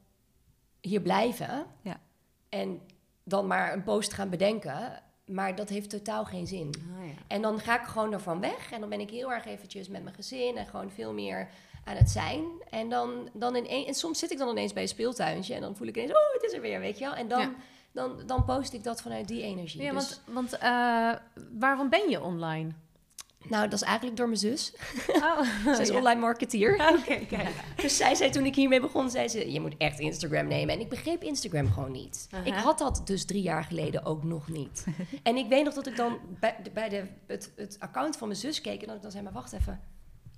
Speaker 3: hier blijven.
Speaker 1: Ja.
Speaker 3: En dan maar een post gaan bedenken. Maar dat heeft totaal geen zin.
Speaker 2: Oh, ja.
Speaker 3: En dan ga ik gewoon ervan weg. En dan ben ik heel erg eventjes met mijn gezin en gewoon veel meer aan het zijn. En, dan, dan in en soms zit ik dan ineens bij een speeltuintje en dan voel ik ineens, oh, het is er weer, weet je wel. En dan,
Speaker 2: Ja.
Speaker 3: dan, dan post ik dat vanuit die energie.
Speaker 2: Ja,
Speaker 3: dus,
Speaker 2: want, want eh, waarom ben je online?
Speaker 3: Nou, dat is eigenlijk door mijn zus.
Speaker 2: Oh,
Speaker 3: Zij is
Speaker 2: ja.
Speaker 3: online marketeer.
Speaker 2: Oké, kijk.
Speaker 3: Dus zij zei toen ik hiermee begon, zei ze, je moet echt Instagram nemen. En ik begreep Instagram gewoon niet. Ik had dat dus drie jaar geleden ook nog niet. en ik weet nog dat ik dan bij, de, bij de, het, het account van mijn zus keek en dat ik dan zei, maar wacht even.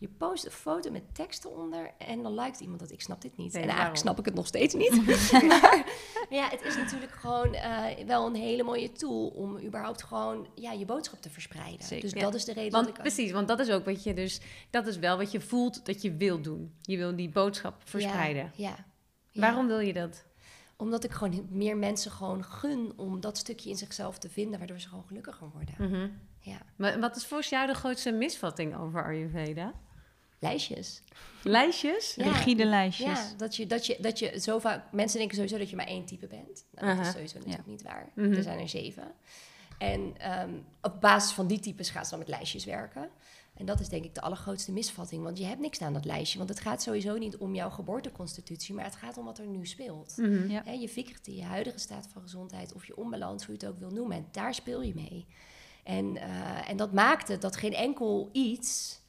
Speaker 3: Je post een foto met tekst eronder en dan liked iemand dat. Ik snap dit niet.
Speaker 2: Nee,
Speaker 3: en eigenlijk
Speaker 2: waarom?
Speaker 3: snap ik het nog steeds niet. maar ja, het is natuurlijk gewoon eh, wel een hele mooie tool om überhaupt gewoon ja, je boodschap te verspreiden.
Speaker 1: Zeker.
Speaker 3: Dus
Speaker 2: Ja.
Speaker 3: dat is de reden
Speaker 2: Want
Speaker 3: dat ik...
Speaker 2: precies, want dat is ook wat je dus, dat is wel wat je voelt dat je wil doen. Je wil die boodschap verspreiden.
Speaker 3: Ja, ja. Ja.
Speaker 2: Waarom wil je dat?
Speaker 3: Omdat ik gewoon meer mensen gewoon gun om dat stukje in zichzelf te vinden, waardoor ze gewoon gelukkiger worden.
Speaker 2: Mhm.
Speaker 3: Ja,
Speaker 2: Maar Wat is volgens jou de grootste misvatting over Ayurveda?
Speaker 3: Lijstjes.
Speaker 2: Lijstjes?
Speaker 3: Ja.
Speaker 1: Rigide lijstjes.
Speaker 3: Ja, dat je, dat, je, dat je zo vaak... Mensen denken sowieso dat je maar één type bent. Nou, dat is sowieso natuurlijk niet waar.
Speaker 2: Mhm.
Speaker 3: Er zijn er zeven. En ehm, op basis van die types gaan ze dan met lijstjes werken. En dat is denk ik de allergrootste misvatting. Want je hebt niks aan dat lijstje. Want het gaat sowieso niet om jouw geboorteconstitutie... maar het gaat om wat er nu speelt.
Speaker 2: Mhm.
Speaker 1: Ja.
Speaker 3: Je vikrti, je huidige staat van gezondheid of je onbalans, hoe je het ook wil noemen. En daar speel je mee. En, eh, en dat maakt het dat geen enkel iets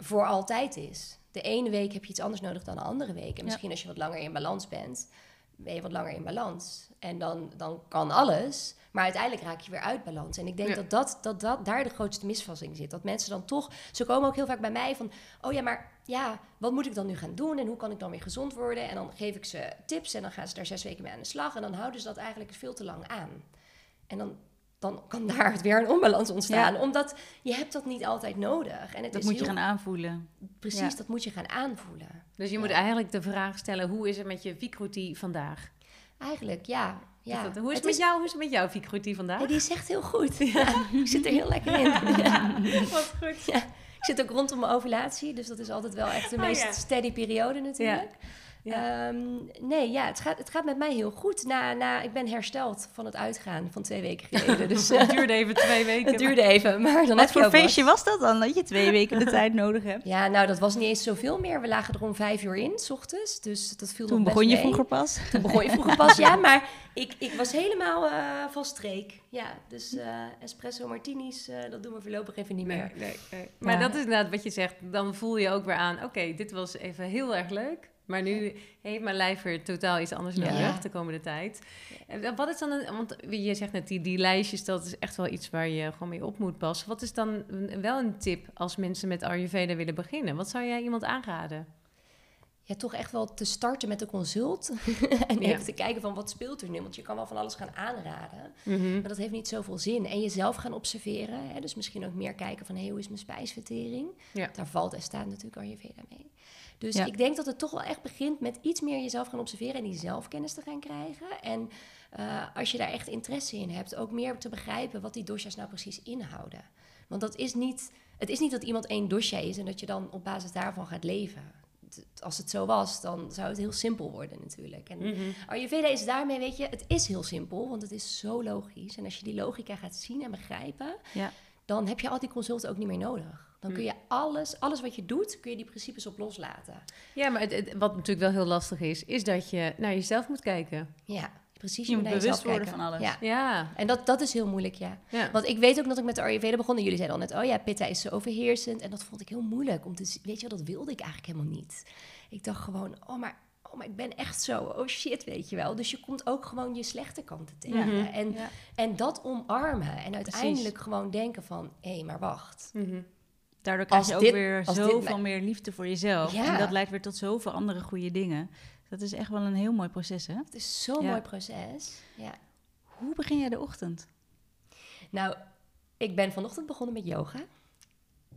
Speaker 3: voor altijd is. De ene week heb je iets anders nodig dan de andere week. En misschien als je wat langer in balans bent, ben je wat langer in balans. En dan, dan kan alles, maar uiteindelijk raak je weer uit balans. En ik denk
Speaker 2: Ja.
Speaker 3: dat, dat, dat, dat daar de grootste misvatting zit. Dat mensen dan toch, ze komen ook heel vaak bij mij van, oh ja, maar ja, wat moet ik dan nu gaan doen? En hoe kan ik dan weer gezond worden? En dan geef ik ze tips en dan gaan ze daar zes weken mee aan de slag. En dan houden ze dat eigenlijk veel te lang aan. En dan, dan kan daar weer een onbalans ontstaan. Omdat je hebt dat niet altijd nodig. En het
Speaker 1: Dat
Speaker 3: is
Speaker 1: moet je gaan aanvoelen.
Speaker 3: Precies,
Speaker 1: Ja.
Speaker 3: dat moet je gaan aanvoelen.
Speaker 2: Dus je moet eigenlijk de vraag stellen, hoe is het met je Vicruti vandaag?
Speaker 3: Eigenlijk, ja. ja.
Speaker 2: Is dat- hoe, is het
Speaker 3: Het
Speaker 2: met jou, hoe is het met jouw Vicruti vandaag?
Speaker 3: Ja, die is echt heel goed. Ja, ik zit er heel lekker in. Ja.
Speaker 2: Wat goed.
Speaker 3: Ja. Ik zit ook rondom mijn ovulatie, dus dat is altijd wel echt de
Speaker 2: Oh,
Speaker 3: meest
Speaker 2: ja.
Speaker 3: steady periode natuurlijk.
Speaker 2: Ja.
Speaker 3: Ehm, nee, ja, het gaat, het gaat met mij heel goed. Na, na, ik ben hersteld van het uitgaan van twee weken geleden. Dus
Speaker 2: het
Speaker 3: eh,
Speaker 2: duurde even twee weken.
Speaker 3: het duurde even, maar dan
Speaker 1: Wat voor
Speaker 3: wat.
Speaker 1: feestje was dat dan? Dat je twee weken de tijd nodig hebt?
Speaker 3: Ja, nou, dat was niet eens zoveel meer. We lagen er om vijf uur in, s ochtends. Dus dat viel
Speaker 1: Toen begon je
Speaker 3: mee.
Speaker 1: vroeger pas.
Speaker 3: Toen begon je vroeger pas, ja. Maar ik, ik was helemaal eh, van streek. Ja, dus eh, espresso martinis, dat doen we voorlopig even niet meer.
Speaker 2: Nee, nee, nee. Maar
Speaker 3: Ja.
Speaker 2: dat is inderdaad wat je zegt. Dan voel je ook weer aan, oké, dit was even heel erg leuk. Maar nu heeft mijn lijf weer totaal iets anders
Speaker 3: Ja.
Speaker 2: nodig de komende tijd. Wat is dan een, want je zegt net, die, die lijstjes, dat is echt wel iets waar je gewoon mee op moet passen. Wat is dan wel een tip als mensen met Ayurveda willen beginnen? Wat zou jij iemand aanraden?
Speaker 3: Ja, toch echt wel te starten met een consult. en
Speaker 2: Ja.
Speaker 3: even te kijken van wat speelt er nu. Want je kan wel van alles gaan aanraden.
Speaker 2: Mhm.
Speaker 3: Maar dat heeft niet zoveel zin. En jezelf gaan observeren. Hè? Dus misschien ook meer kijken van hey, hoe is mijn spijsvertering.
Speaker 2: Ja.
Speaker 3: Daar valt en staat natuurlijk Ayurveda mee. Dus
Speaker 1: Ja.
Speaker 3: ik denk dat het toch wel echt begint met iets meer jezelf gaan observeren en die zelfkennis te gaan krijgen. En eh, als je daar echt interesse in hebt, ook meer te begrijpen wat die dosha's nou precies inhouden. Want dat is niet, het is niet dat iemand één dosha is en dat je dan op basis daarvan gaat leven. Als het zo was, dan zou het heel simpel worden natuurlijk. En
Speaker 2: Mhm.
Speaker 3: Ayurveda is daarmee, weet je, het is heel simpel, want het is zo logisch. En als je die logica gaat zien en begrijpen,
Speaker 1: Ja.
Speaker 3: dan heb je al die consulten ook niet meer nodig. Dan
Speaker 2: Hm.
Speaker 3: kun je alles, alles wat je doet, kun je die principes op loslaten.
Speaker 2: Ja, maar het, het- wat natuurlijk wel heel lastig is, is dat je naar jezelf moet kijken.
Speaker 3: Ja, precies.
Speaker 1: Je moet
Speaker 3: naar
Speaker 1: bewust worden
Speaker 3: kijken.
Speaker 1: van alles.
Speaker 3: Ja.
Speaker 2: Ja,
Speaker 3: En dat, dat is heel moeilijk, ja.
Speaker 2: ja.
Speaker 3: Want ik weet ook dat ik met de Ayurveda begon. En jullie zeiden al net, oh ja, pitta is zo overheersend. En dat vond ik heel moeilijk. Om te, weet je wel, dat wilde ik eigenlijk helemaal niet. Ik dacht gewoon, oh maar, oh maar ik ben echt zo. Oh shit, weet je wel. Dus je komt ook gewoon je slechte kanten tegen.
Speaker 2: Mhm.
Speaker 3: En,
Speaker 1: Ja.
Speaker 3: en dat omarmen. En uiteindelijk gewoon denken van, hé, maar wacht.
Speaker 2: Mhm.
Speaker 1: Daardoor krijg
Speaker 3: Als
Speaker 1: je ook
Speaker 3: dit-
Speaker 1: weer zoveel meer liefde voor jezelf.
Speaker 3: Ja.
Speaker 1: En dat leidt weer tot zoveel andere goede dingen. Dat is echt wel een heel mooi proces, hè?
Speaker 3: Het is zo'n
Speaker 1: Ja.
Speaker 3: mooi proces. Ja.
Speaker 1: Hoe begin jij de ochtend?
Speaker 3: Nou, ik ben vanochtend begonnen met yoga.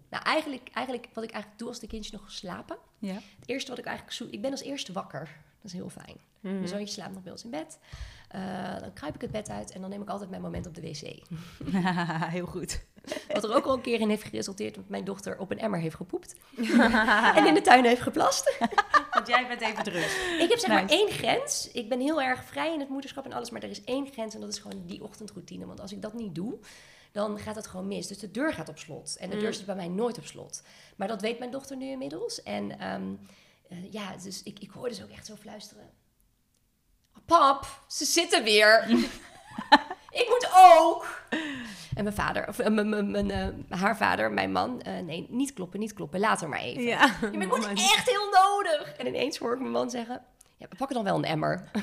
Speaker 3: Nou, eigenlijk, eigenlijk wat ik eigenlijk doe als de kindjes nog slapen.
Speaker 1: Ja.
Speaker 3: Het eerste wat ik eigenlijk zoek... Ik ben als eerste wakker. Dat is heel fijn.
Speaker 2: Mhm.
Speaker 3: Mijn zoontje slaapt nog bij ons in bed. Eh, dan kruip ik het bed uit en dan neem ik altijd mijn moment op de wc.
Speaker 1: heel goed.
Speaker 3: Wat er ook al een keer in heeft geresulteerd dat mijn dochter op een emmer heeft gepoept. en in de tuin heeft geplast.
Speaker 2: Want jij bent even druk.
Speaker 3: Ik heb zeg maar één grens. Ik ben heel erg vrij in het moederschap en alles, maar er is één grens en dat is gewoon die ochtendroutine. Want als ik dat niet doe, dan gaat het gewoon mis. Dus de deur gaat op slot. En de deur
Speaker 2: Mm.
Speaker 3: zit bij mij nooit op slot. Maar dat weet mijn dochter nu inmiddels. En ehm, eh, ja, dus ik, ik hoor dus ook echt zo fluisteren. Pap, ze zitten weer. ik moet ook. En mijn vader, of eh, mijn- eh, haar vader, mijn man, eh, nee, niet kloppen, niet kloppen, later maar even.
Speaker 2: Ja,
Speaker 3: Ja, maar ik moet echt heel nodig. En ineens hoor ik mijn man zeggen... Ja, we pakken dan wel een emmer.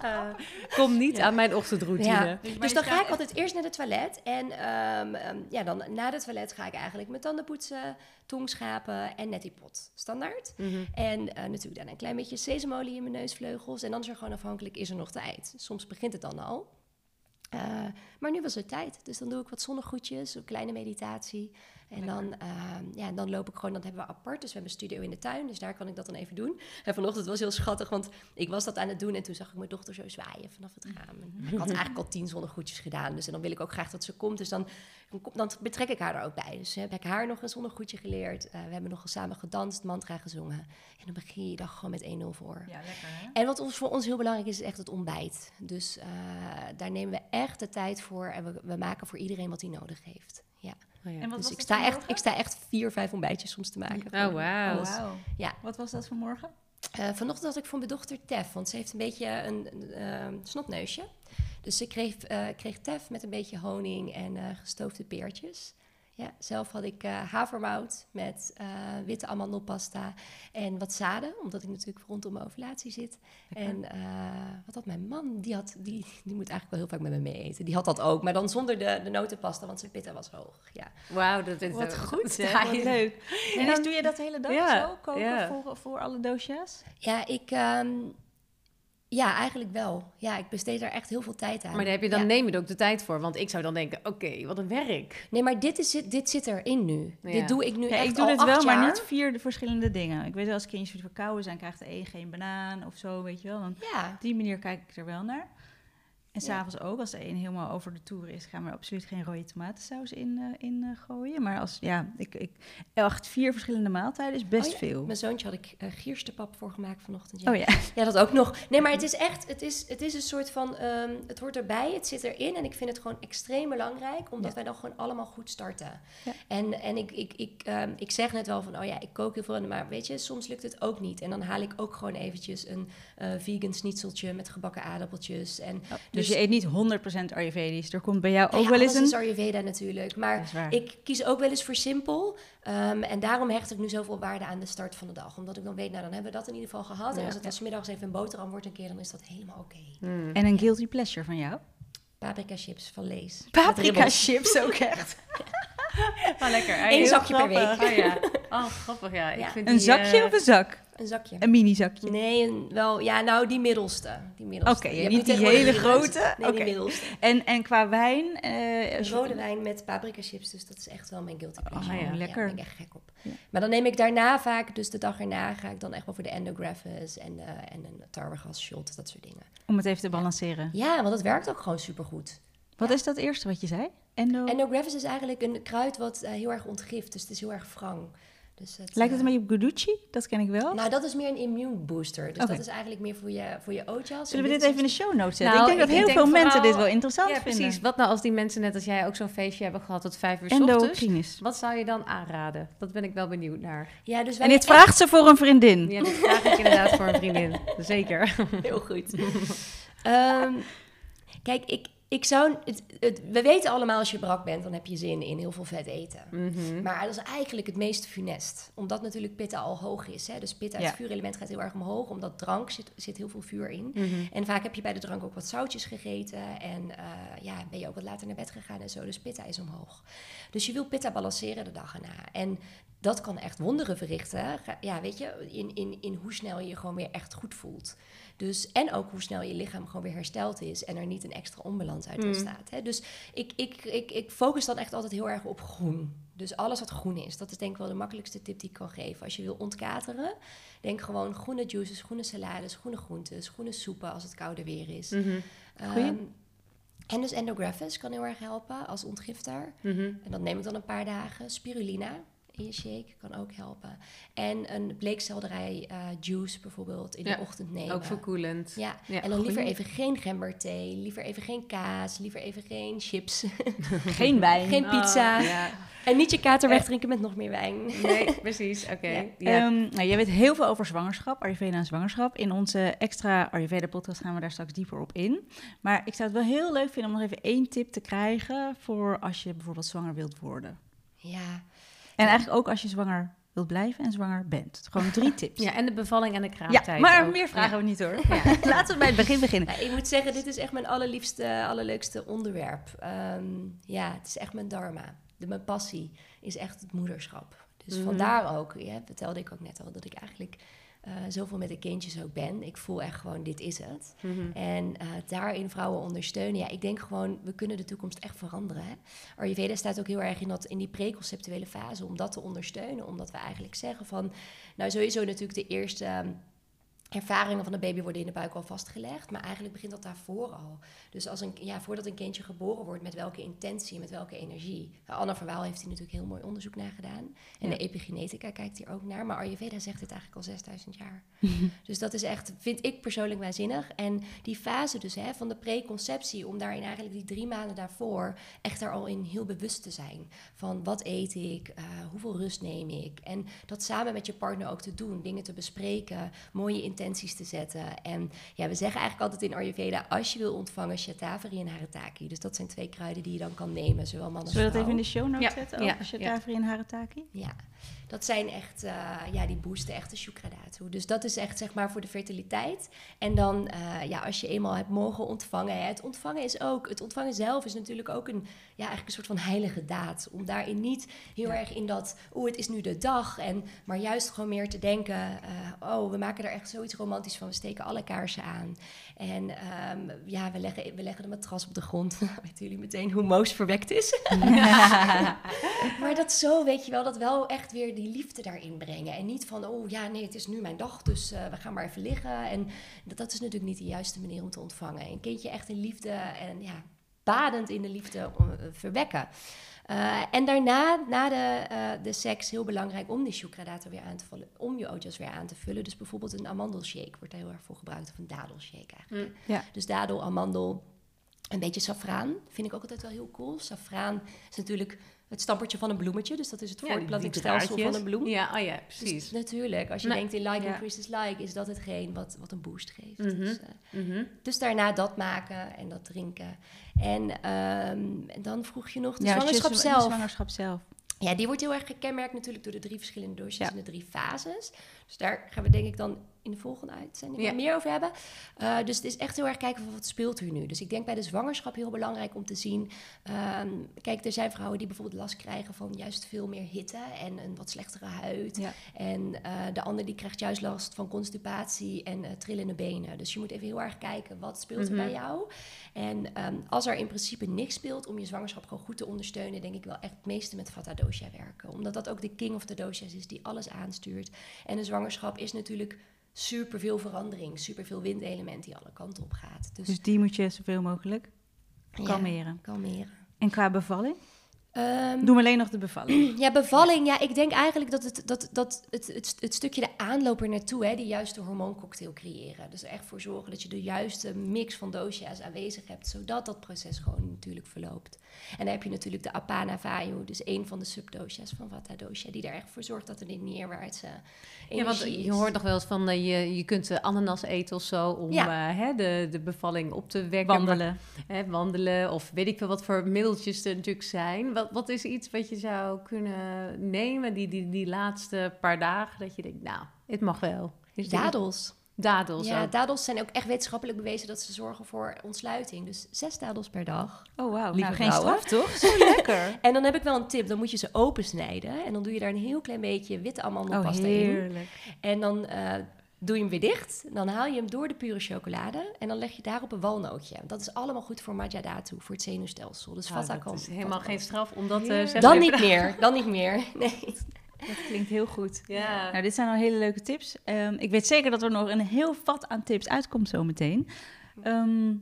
Speaker 2: Eh, kom niet aan mijn ochtendroutine.
Speaker 3: Ja.
Speaker 1: Dus-
Speaker 3: Dus dan ga ik altijd eerst naar het toilet. En ehm, ehm, ja, dan na het toilet ga ik eigenlijk mijn tanden poetsen, tong schapen en nettie pot. Standaard.
Speaker 2: Mhm.
Speaker 3: En eh, natuurlijk daarna een klein beetje sesamolie in mijn neusvleugels. En dan is er gewoon afhankelijk, is er nog tijd. Soms begint het dan al. Eh, maar nu was het tijd. Dus dan doe ik wat zonnegoedjes, een kleine meditatie. En dan, ehm, ja, dan loop ik gewoon, dat hebben we apart. Dus we hebben een studio in de tuin, dus daar kan ik dat dan even doen. En vanochtend was heel schattig, want ik was dat aan het doen en toen zag ik mijn dochter zo zwaaien vanaf het raam. En ik had eigenlijk al tien zonnegoedjes gedaan, dus en dan wil ik ook graag dat ze komt. Dus dan, dan betrek ik haar er ook bij. Dus heb ik haar nog een zonnegoedje geleerd. Eh, we hebben nog samen gedanst, mantra gezongen. En dan begin je dag gewoon met 1-0 voor.
Speaker 1: Ja, lekker hè?
Speaker 3: En wat ons, voor ons heel belangrijk is, is echt het ontbijt. Dus eh, daar nemen we echt de tijd voor en we, we maken voor iedereen wat hij nodig heeft. Ja.
Speaker 2: Oh, ja.
Speaker 1: En wat
Speaker 3: Dus
Speaker 1: was
Speaker 3: ik sta, echt, ik sta echt vier, vijf ontbijtjes soms te maken.
Speaker 2: Oh, wauw.
Speaker 3: alles.
Speaker 1: Wauw.
Speaker 3: Ja.
Speaker 1: Wat was dat vanmorgen?
Speaker 3: Eh, vanochtend had ik voor mijn dochter Tef, want ze heeft een beetje een, een, eh, snotneusje. Dus ze kreeg, eh, kreeg Tef met een beetje honing en eh, gestoofde peertjes. Ja, zelf had ik eh, havermout met eh, witte amandelpasta en wat zaden, omdat ik natuurlijk rondom mijn ovulatie zit. En eh, wat had mijn man? Die, had, die, die moet eigenlijk wel heel vaak met me mee eten. Die had dat ook, maar dan zonder de, de notenpasta, want zijn pitta was hoog. Ja.
Speaker 2: Wauw, dat is
Speaker 1: Wat
Speaker 2: dat-
Speaker 1: goed, hè? Wat leuk. En
Speaker 2: Ja.
Speaker 1: dus doe je dat de hele dag
Speaker 2: Ja,
Speaker 1: zo koken
Speaker 2: ja.
Speaker 1: voor, voor alle doosjes?
Speaker 3: Ja, ik. ehm, ja, eigenlijk wel. Ja, ik besteed daar echt heel veel tijd aan.
Speaker 2: Maar daar heb je dan,
Speaker 3: Ja.
Speaker 2: neem je er ook de tijd voor. Want ik zou dan denken, oké, wat een werk.
Speaker 3: Nee, maar dit, is, dit zit erin nu.
Speaker 2: Ja.
Speaker 3: Dit doe ik nu
Speaker 1: Ja,
Speaker 3: echt
Speaker 1: ik doe
Speaker 3: al
Speaker 1: dit wel, maar niet vier de verschillende dingen. Ik weet wel, als kindjes verkouden zijn, krijgt de een geen banaan of zo, weet je wel. Dan
Speaker 3: Ja,
Speaker 1: op die manier kijk ik er wel naar. En s'avonds ook, als de een helemaal over de toer is, gaan we absoluut geen rode tomatensaus in, eh, in eh, gooien. Maar als, ja, ik, ik, echt vier verschillende maaltijden is best
Speaker 3: Oh ja,
Speaker 1: veel.
Speaker 3: Mijn zoontje had ik uh, gierstepap voor gemaakt vanochtend. Ja.
Speaker 1: Oh ja.
Speaker 3: ja, dat ook nog. Nee, maar het is echt, het is, het is een soort van, ehm, het hoort erbij, het zit erin. En ik vind het gewoon extreem belangrijk, omdat
Speaker 1: Ja.
Speaker 3: wij dan gewoon allemaal goed starten.
Speaker 1: Ja.
Speaker 3: En, en ik, ik, ik, ehm, ik zeg net wel van, oh ja, ik kook heel veel, maar weet je, soms lukt het ook niet. En dan haal ik ook gewoon eventjes een vegan schnitzeltje met gebakken aardappeltjes. En
Speaker 1: dus,
Speaker 3: Dus-
Speaker 1: je eet niet 100% Ayurvedisch. Er komt bij jou
Speaker 3: Nou
Speaker 1: ook
Speaker 3: ja,
Speaker 1: wel eens
Speaker 3: alles
Speaker 1: een...
Speaker 3: is Ayurveda natuurlijk. Maar ik kies ook wel eens voor simpel. Ehm, en daarom hecht ik nu zoveel waarde aan de start van de dag. Omdat ik dan weet, nou dan hebben we dat in ieder geval gehad. En
Speaker 2: Ja.
Speaker 3: als het dan 's middags even een boterham wordt een keer, dan is dat helemaal oké.
Speaker 2: Mm.
Speaker 1: En een guilty pleasure van jou?
Speaker 3: Paprika chips van Lees.
Speaker 1: Paprika chips ook echt.
Speaker 2: Oh, lekker.
Speaker 3: Eén
Speaker 2: Heel
Speaker 3: zakje per
Speaker 2: grappig. Oh, ja. oh, grappig, ja. Ik
Speaker 3: Ja.
Speaker 2: vind
Speaker 1: Een
Speaker 2: die,
Speaker 1: zakje
Speaker 2: eh,
Speaker 1: of een zak?
Speaker 3: Een zakje.
Speaker 1: Een mini zakje.
Speaker 3: Nee, een, wel, ja, nou die middelste. Die middelste.
Speaker 1: Oké, niet die hele grote?
Speaker 3: Nee, die middelste.
Speaker 1: En, en qua wijn? eh,
Speaker 3: rode wijn met paprika chips, dus dat is echt wel mijn guilty pleasure.
Speaker 2: Oh, ja.
Speaker 1: lekker.
Speaker 3: daar ben ik echt gek op.
Speaker 1: Ja.
Speaker 3: Maar dan neem ik daarna vaak, dus de dag erna, ga ik dan echt wel voor de endographis en, en een tarwegas shot, dat soort dingen.
Speaker 1: Om het even te balanceren.
Speaker 3: Ja, want dat werkt ook gewoon supergoed.
Speaker 1: Wat is dat eerste wat je zei? Endo?
Speaker 3: Is eigenlijk een kruid wat eh, heel erg ontgift, dus het is heel erg wrang. Dus het,
Speaker 1: Lijkt het
Speaker 3: eh,
Speaker 1: een beetje op Guducci? Dat ken ik wel.
Speaker 3: Nou, dat is meer een immune booster. Dus dat is eigenlijk meer voor je, voor je ootjas.
Speaker 1: Zullen we
Speaker 3: En
Speaker 1: dit even in de show notes zetten?
Speaker 2: Nou,
Speaker 1: ik denk dat
Speaker 2: ik
Speaker 1: heel
Speaker 2: denk
Speaker 1: veel mensen
Speaker 2: vooral-
Speaker 1: dit wel interessant
Speaker 2: Ja,
Speaker 1: vinden.
Speaker 2: precies. Wat nou als die mensen net als jij ook zo'n feestje hebben gehad tot vijf uur 's ochtends? Wat zou je dan aanraden? Dat ben ik wel benieuwd naar.
Speaker 3: Ja, dus wij
Speaker 1: En dit
Speaker 3: echt-
Speaker 1: vraagt ze voor een vriendin.
Speaker 2: Ja, dit vraag ik inderdaad voor een vriendin. Zeker.
Speaker 3: Heel goed. Ehm, kijk, ik, ik zou... Het, het- we weten allemaal als je brak bent, dan heb je zin in heel veel vet eten.
Speaker 2: Mhm.
Speaker 3: Maar dat is eigenlijk het meest funest. Omdat natuurlijk pitta al hoog is. Hè? Dus pitta, het
Speaker 1: Ja.
Speaker 3: vuurelement, gaat heel erg omhoog. Omdat drank zit, zit heel veel vuur in.
Speaker 2: Mhm.
Speaker 3: En vaak heb je bij de drank ook wat zoutjes gegeten. En eh, ja, ben je ook wat later naar bed gegaan en zo. Dus pitta is omhoog. Dus je wil pitta balanceren de dag erna. En dat kan echt wonderen verrichten. Ja, weet je, in, in, in hoe snel je je gewoon weer echt goed voelt. Dus, en ook hoe snel je lichaam gewoon weer hersteld is en er niet een extra onbalans uit
Speaker 2: Mm.
Speaker 3: ontstaat. Hè? Dus ik, ik, ik, ik focus dan echt altijd heel erg op groen. Dus alles wat groen is, dat is denk ik wel de makkelijkste tip die ik kan geven. Als je wil ontkateren, denk gewoon groene juices, groene salades, groene groentes, groene soepen als het kouder weer is. Ehm, en dus endographis kan heel erg helpen als ontgifter.
Speaker 2: Mhm.
Speaker 3: En dat neem ik dan een paar dagen. Spirulina in je shake kan ook helpen. En een bleekselderij eh, juice bijvoorbeeld in
Speaker 2: Ja,
Speaker 3: de ochtend nemen.
Speaker 2: Ook verkoelend.
Speaker 3: Ja,
Speaker 2: Ja,
Speaker 3: en dan liever even geen gemberthee, liever even geen kaas, liever even geen chips,
Speaker 1: Geen wijn.
Speaker 3: geen pizza.
Speaker 2: Oh, ja.
Speaker 3: En niet je kater wegdrinken met nog meer wijn.
Speaker 2: Nee, precies. Oké.
Speaker 3: Ja.
Speaker 2: Ja.
Speaker 1: Ehm, nou, jij weet heel veel over zwangerschap, Ayurveda en zwangerschap. In onze extra Ayurveda-podcast gaan we daar straks dieper op in. Maar ik zou het wel heel leuk vinden om nog even één tip te krijgen... voor als je bijvoorbeeld zwanger wilt worden.
Speaker 3: Ja,
Speaker 1: En eigenlijk ook als je zwanger wilt blijven en zwanger bent. Gewoon drie tips.
Speaker 2: ja, en de bevalling en de
Speaker 1: Ja,
Speaker 2: kraamtijd
Speaker 1: maar
Speaker 2: ook.
Speaker 1: meer vragen
Speaker 2: Ja.
Speaker 1: we niet hoor. Laten we bij het begin beginnen.
Speaker 3: Ik moet zeggen, dit is echt mijn allerliefste, allerleukste onderwerp. Ehm, ja, het is echt mijn dharma. De, mijn passie is echt het moederschap. Dus
Speaker 2: Mhm.
Speaker 3: vandaar ook, ja, vertelde ik ook net al, dat ik eigenlijk eh, zoveel met de kindjes ook ben. Ik voel echt gewoon, dit is het.
Speaker 2: Mhm.
Speaker 3: En eh, daarin vrouwen ondersteunen. Ja, ik denk gewoon, we kunnen de toekomst echt veranderen. Hè? Ayurveda staat ook heel erg in, dat, in die preconceptuele fase om dat te ondersteunen. Omdat we eigenlijk zeggen van, nou sowieso natuurlijk de eerste ehm, ervaringen van een baby worden in de buik al vastgelegd. Maar eigenlijk begint dat daarvoor al. Dus als een, ja, voordat een kindje geboren wordt, met welke intentie, met welke energie. Nou, Anna Verwaal heeft hier natuurlijk heel mooi onderzoek naar gedaan. En
Speaker 2: Ja.
Speaker 3: de epigenetica kijkt hier ook naar. Maar Ayurveda zegt dit eigenlijk al 6000 jaar. Dus dat is echt, vind ik persoonlijk waanzinnig. En die fase dus hè, van de preconceptie, om daarin eigenlijk die drie maanden daarvoor echt daar al in heel bewust te zijn. Van wat eet ik, eh, hoeveel rust neem ik. En dat samen met je partner ook te doen, dingen te bespreken, mooie intenties te zetten. En ja, we zeggen eigenlijk altijd in Ayurveda, als je wil ontvangen, Shatavari en Harataki. Dus dat zijn twee kruiden die je dan kan nemen, zowel man als
Speaker 1: Zullen we dat even in de show notes
Speaker 2: Ja,
Speaker 1: zetten?
Speaker 2: ja,
Speaker 1: Over Shatavari en Harataki?
Speaker 3: Ja, dat zijn echt, eh, ja, die boosten echt de shukra daartoe. Dus dat is echt, zeg maar, voor de fertiliteit. En dan, eh, ja, als je eenmaal hebt mogen ontvangen. Hè, het ontvangen is ook, het ontvangen zelf is natuurlijk ook een, ja, eigenlijk een soort van heilige daad. Om daarin niet heel erg in dat, oeh, het is nu de dag. En, maar juist gewoon meer te denken, eh, oh, we maken er echt zoiets romantisch van. We steken alle kaarsen aan. En ehm, ja, we leggen, we leggen de matras op de grond. Weten jullie meteen hoe Moos verwekt is? maar dat zo, weet je wel, dat wel echt echt weer die liefde daarin brengen. En niet van, oh ja, nee, het is nu mijn dag, dus eh, we gaan maar even liggen. En dat, dat is natuurlijk niet de juiste manier om te ontvangen. Een kindje echt in liefde en ja, badend in de liefde uh, verwekken. Uh, en daarna, na de, uh, de seks, heel belangrijk om die sucradaten weer aan te vullen. Om je ootjas weer aan te vullen. Dus bijvoorbeeld een amandelshake wordt daar heel erg voor gebruikt. Of een dadelshake eigenlijk.
Speaker 2: Mm.
Speaker 1: Ja.
Speaker 3: Dus dadel, amandel, een beetje safraan. Vind ik ook altijd wel heel cool. Safraan is natuurlijk het stampertje van een bloemetje. Dus dat is het
Speaker 2: Ja,
Speaker 3: voortplantingsstelsel van
Speaker 2: draadjes.
Speaker 3: een bloem.
Speaker 2: Ja, oh ja,
Speaker 3: Dus
Speaker 2: precies.
Speaker 3: natuurlijk, als je
Speaker 2: Nee.
Speaker 3: denkt in like
Speaker 1: Ja.
Speaker 3: increases like, is dat hetgeen wat, wat een boost geeft.
Speaker 2: Mhm.
Speaker 3: Dus, eh,
Speaker 2: Mhm.
Speaker 3: dus daarna dat maken en dat drinken. En, ehm, en dan vroeg je nog de
Speaker 1: Ja, je
Speaker 3: zwangerschap
Speaker 1: zwa-
Speaker 3: zelf.
Speaker 1: De zwangerschap zelf.
Speaker 3: Ja, die wordt heel erg gekenmerkt natuurlijk door de drie verschillende dosjes
Speaker 1: Ja.
Speaker 3: en de drie fases. Dus daar gaan we denk ik dan in de volgende uitzending
Speaker 2: Ja.
Speaker 3: meer over hebben. Eh, dus het is echt heel erg kijken van wat speelt er nu. Dus ik denk bij de zwangerschap heel belangrijk om te zien. ehm, kijk, er zijn vrouwen die bijvoorbeeld last krijgen van juist veel meer hitte en een wat slechtere huid.
Speaker 1: Ja.
Speaker 3: En eh, de ander die krijgt juist last van constipatie en eh, trillende benen. Dus je moet even heel erg kijken wat speelt er
Speaker 2: Mhm.
Speaker 3: bij jou. En ehm, als er in principe niks speelt om je zwangerschap gewoon goed te ondersteunen, denk ik wel echt het meeste met Vata Dosha werken. Omdat dat ook de king of the doshas is die alles aanstuurt. En een zwangerschap is natuurlijk super veel verandering, super veel windelement die alle kanten op gaat. Dus,
Speaker 1: Dus die moet je zoveel mogelijk
Speaker 3: ja,
Speaker 1: kalmeren.
Speaker 3: kalmeren.
Speaker 1: En qua bevalling?
Speaker 3: Ehm,
Speaker 1: Doe alleen nog de bevalling.
Speaker 3: Ja, bevalling. Ja, ik denk eigenlijk dat het, dat, dat het, het, het stukje de aanloop er naartoe, hè, die juiste hormooncocktail creëren. Dus echt voor zorgen dat je de juiste mix van dosha's aanwezig hebt, zodat dat proces gewoon natuurlijk verloopt. En dan heb je natuurlijk de Apana Vayu, dus een van de subdosha's van Vata dosha, die er echt voor zorgt dat er die neerwaartse
Speaker 2: Ja, want
Speaker 3: energie
Speaker 2: je hoort nog wel eens van, eh, je, je kunt eh, ananas eten of zo om
Speaker 3: Ja.
Speaker 2: eh, hè, de, de bevalling op te wekken.
Speaker 1: Wandelen.
Speaker 2: Hè, wandelen of weet ik veel wat voor middeltjes er natuurlijk zijn. Wat, wat is iets wat je zou kunnen nemen die, die, die laatste paar dagen dat je denkt, nou, het mag wel. Is
Speaker 3: Dadels.
Speaker 2: Dadels
Speaker 3: Ja,
Speaker 2: ook.
Speaker 3: dadels zijn ook echt wetenschappelijk bewezen dat ze zorgen voor ontsluiting. Dus zes dadels per dag.
Speaker 1: Oh, wauw. Nou, geen straf, toch? Zo lekker.
Speaker 3: En dan heb ik wel een tip. Dan moet je ze opensnijden. En dan doe je daar een heel klein beetje witte
Speaker 1: Oh,
Speaker 3: amandelpasta in.
Speaker 1: heerlijk.
Speaker 3: En dan eh, doe je hem weer dicht. Dan haal je hem door de pure chocolade. En dan leg je daarop een walnootje. Dat is allemaal goed voor Majadatu, voor het zenuwstelsel. Dus vata
Speaker 2: dat
Speaker 3: kan.
Speaker 2: is helemaal geen straf om dat te
Speaker 1: Heerlijk.
Speaker 2: zeggen.
Speaker 3: Dan niet meer. Dan niet meer. Nee.
Speaker 1: Dat klinkt heel goed.
Speaker 2: Ja.
Speaker 1: Nou, dit zijn al hele leuke tips. Ehm, ik weet zeker dat er nog een heel vat aan tips uitkomt zometeen. Ehm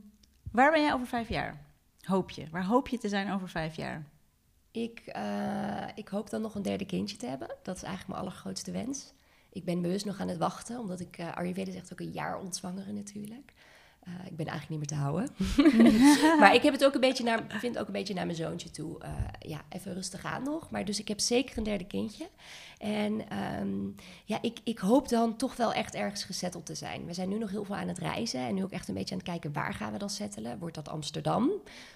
Speaker 1: waar ben jij over vijf jaar? Hoop je? Waar hoop je te zijn over vijf jaar?
Speaker 3: Ik, eh, ik hoop dan nog een derde kindje te hebben. Dat is eigenlijk mijn allergrootste wens. Ik ben bewust nog aan het wachten, omdat ik uh, Ayurveda zegt ook een jaar ontzwangeren natuurlijk. Uh, ik ben eigenlijk niet meer te houden. maar ik heb het ook een beetje naar, vind ook een beetje naar mijn zoontje toe. Uh, ja, even rustig aan nog. Maar dus ik heb zeker een derde kindje. En um, ja, ik, ik hoop dan toch wel echt ergens gezetteld te zijn. We zijn nu nog heel veel aan het reizen en nu ook echt een beetje aan het kijken waar gaan we dan settelen. Wordt dat Amsterdam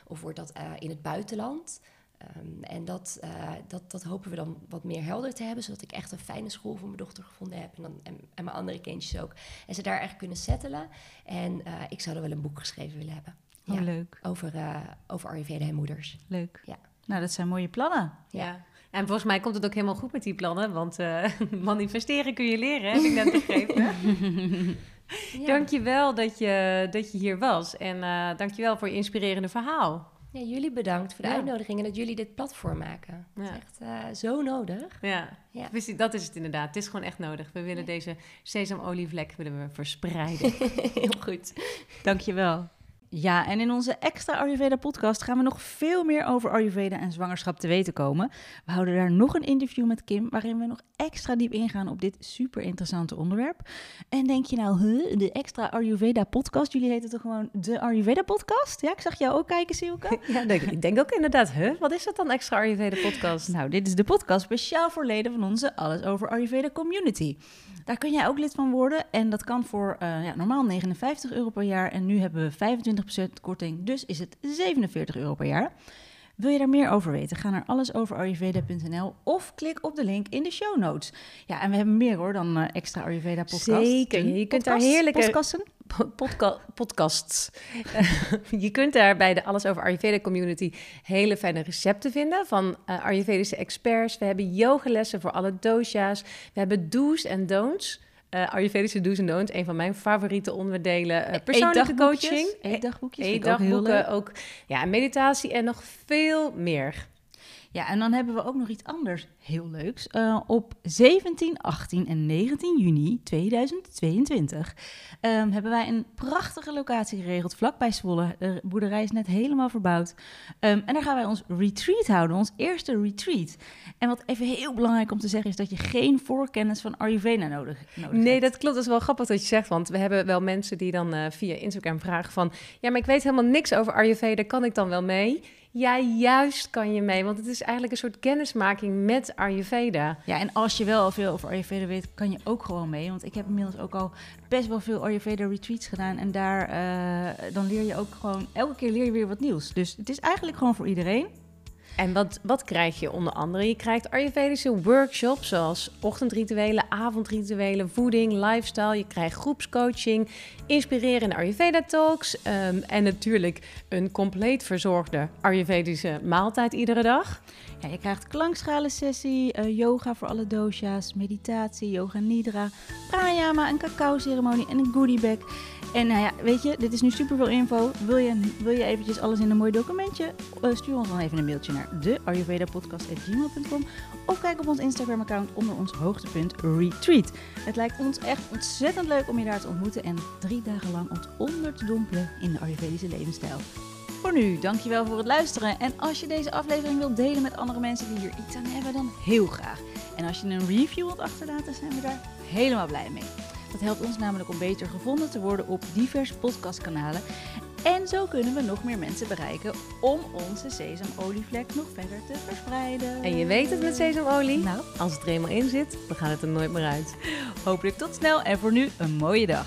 Speaker 3: of wordt dat in het buitenland? Um, en dat, uh, dat, dat hopen we dan wat meer helder te hebben, zodat ik echt een fijne school voor mijn dochter gevonden heb. En, dan, en, en mijn andere kindjes ook. En ze daar echt kunnen settelen. En uh, ik zou er wel een boek geschreven willen hebben.
Speaker 1: Oh, ja, leuk.
Speaker 3: Over, uh, over Ayurveda en moeders.
Speaker 1: Leuk.
Speaker 3: Ja.
Speaker 1: Nou, dat zijn mooie plannen.
Speaker 2: Ja. ja. En volgens mij komt het ook helemaal goed met die plannen, want uh, manifesteren kun je leren, heb ik net begrepen. ja. Dank je wel dat je, dat je hier was en uh, dank je wel voor je inspirerende verhaal.
Speaker 3: Ja, jullie bedankt voor de ja. uitnodiging en dat jullie dit platform maken. Ja. Dat is echt uh, zo nodig.
Speaker 2: Ja. ja, dat is het inderdaad. Het is gewoon echt nodig. We willen deze sesamolievlek willen we verspreiden.
Speaker 3: Heel goed.
Speaker 1: Dank je wel. Ja, en in onze extra Ayurveda-podcast gaan we nog veel meer over Ayurveda en zwangerschap te weten komen. We houden daar nog een interview met Kim, waarin we nog extra diep ingaan op dit super interessante onderwerp. En denk je nou, huh, de extra Ayurveda-podcast? Jullie heten toch gewoon de Ayurveda-podcast? Ja, ik zag jou ook kijken, Silke.
Speaker 2: ja, ik denk ook inderdaad, huh? Wat is dat dan, extra Ayurveda-podcast?
Speaker 1: Nou, dit is de podcast speciaal voor leden van onze Alles Over Ayurveda community. Daar kun jij ook lid van worden en dat kan voor uh, ja, normaal 59 euro per jaar en nu hebben we 25% korting, dus is het 47 euro per jaar. Wil je daar meer over weten? Ga naar allesoverayurveda.nl of klik op de link in de show notes. Ja, en we hebben meer hoor dan uh, extra Ayurveda podcast.
Speaker 2: Zeker, je kunt
Speaker 1: podcast,
Speaker 2: daar heerlijke
Speaker 1: podcasten.
Speaker 2: Podca podcasts. je kunt daar bij de Alles Over Ayurveda community hele fijne recepten vinden van uh, Ayurvedische experts. We hebben yogalessen voor alle dosha's. We hebben do's en don'ts. Uh, Ayurvedische do's en don'ts, een van mijn favoriete onderdelen. Uh, persoonlijke coaching.
Speaker 1: Eetdagboekjes.
Speaker 2: Eetdagboeken ook, ook. Ja, meditatie en nog veel meer.
Speaker 1: Ja, en dan hebben we ook nog iets anders heel leuks. Uh, op 17, 18 en 19 juni 2022 um, hebben wij een prachtige locatie geregeld vlakbij Zwolle. De boerderij is net helemaal verbouwd. Um, en daar gaan wij ons retreat houden, ons eerste retreat. En wat even heel belangrijk om te zeggen is dat je geen voorkennis van Ayurveda nodig, nodig
Speaker 2: nee, dat klopt. Dat is wel grappig dat je zegt, want we hebben wel mensen die dan uh, via Instagram vragen van... ja, maar ik weet helemaal niks over Ayurveda, kan ik dan wel mee? Ja, juist kan je mee, want het is eigenlijk een soort kennismaking met Ayurveda.
Speaker 1: Ja, en als je wel veel over Ayurveda weet, kan je ook gewoon mee. Want ik heb inmiddels ook al best wel veel Ayurveda retreats gedaan. En daar, uh, dan leer je ook gewoon, elke keer leer je weer wat nieuws. Dus het is eigenlijk gewoon voor iedereen.
Speaker 2: En wat, wat krijg je onder andere? Je krijgt Ayurvedische workshops zoals ochtendrituelen, avondrituelen, voeding, lifestyle. Je krijgt groepscoaching, inspirerende Ayurveda talks um, en natuurlijk een compleet verzorgde Ayurvedische maaltijd iedere dag.
Speaker 1: Ja, je krijgt klankschalen-sessie, uh, yoga voor alle dosha's, meditatie, yoga nidra, pranayama, een cacao-ceremonie en een goodiebag. En nou ja, weet je, dit is nu super veel info. Wil je, wil je eventjes alles in een mooi documentje? Uh, stuur ons dan even een mailtje naar de ayurvedapodcast.gmail.com of kijk op ons Instagram-account onder ons hoogtepunt retreat. Het lijkt ons echt ontzettend leuk om je daar te ontmoeten en drie dagen lang ons onder te dompelen in de Ayurvedische levensstijl. Voor nu, dankjewel voor het luisteren. En als je deze aflevering wilt delen met andere mensen die hier iets aan hebben, dan heel graag. En als je een review wilt achterlaten, zijn we daar helemaal blij mee. Dat helpt ons namelijk om beter gevonden te worden op diverse podcastkanalen. En zo kunnen we nog meer mensen bereiken om onze sesamolievlek nog verder te verspreiden.
Speaker 2: En je weet het met sesamolie?
Speaker 1: Nou,
Speaker 2: als het er eenmaal in zit, dan gaat het er nooit meer uit.
Speaker 1: Hopelijk tot snel en voor nu een mooie dag.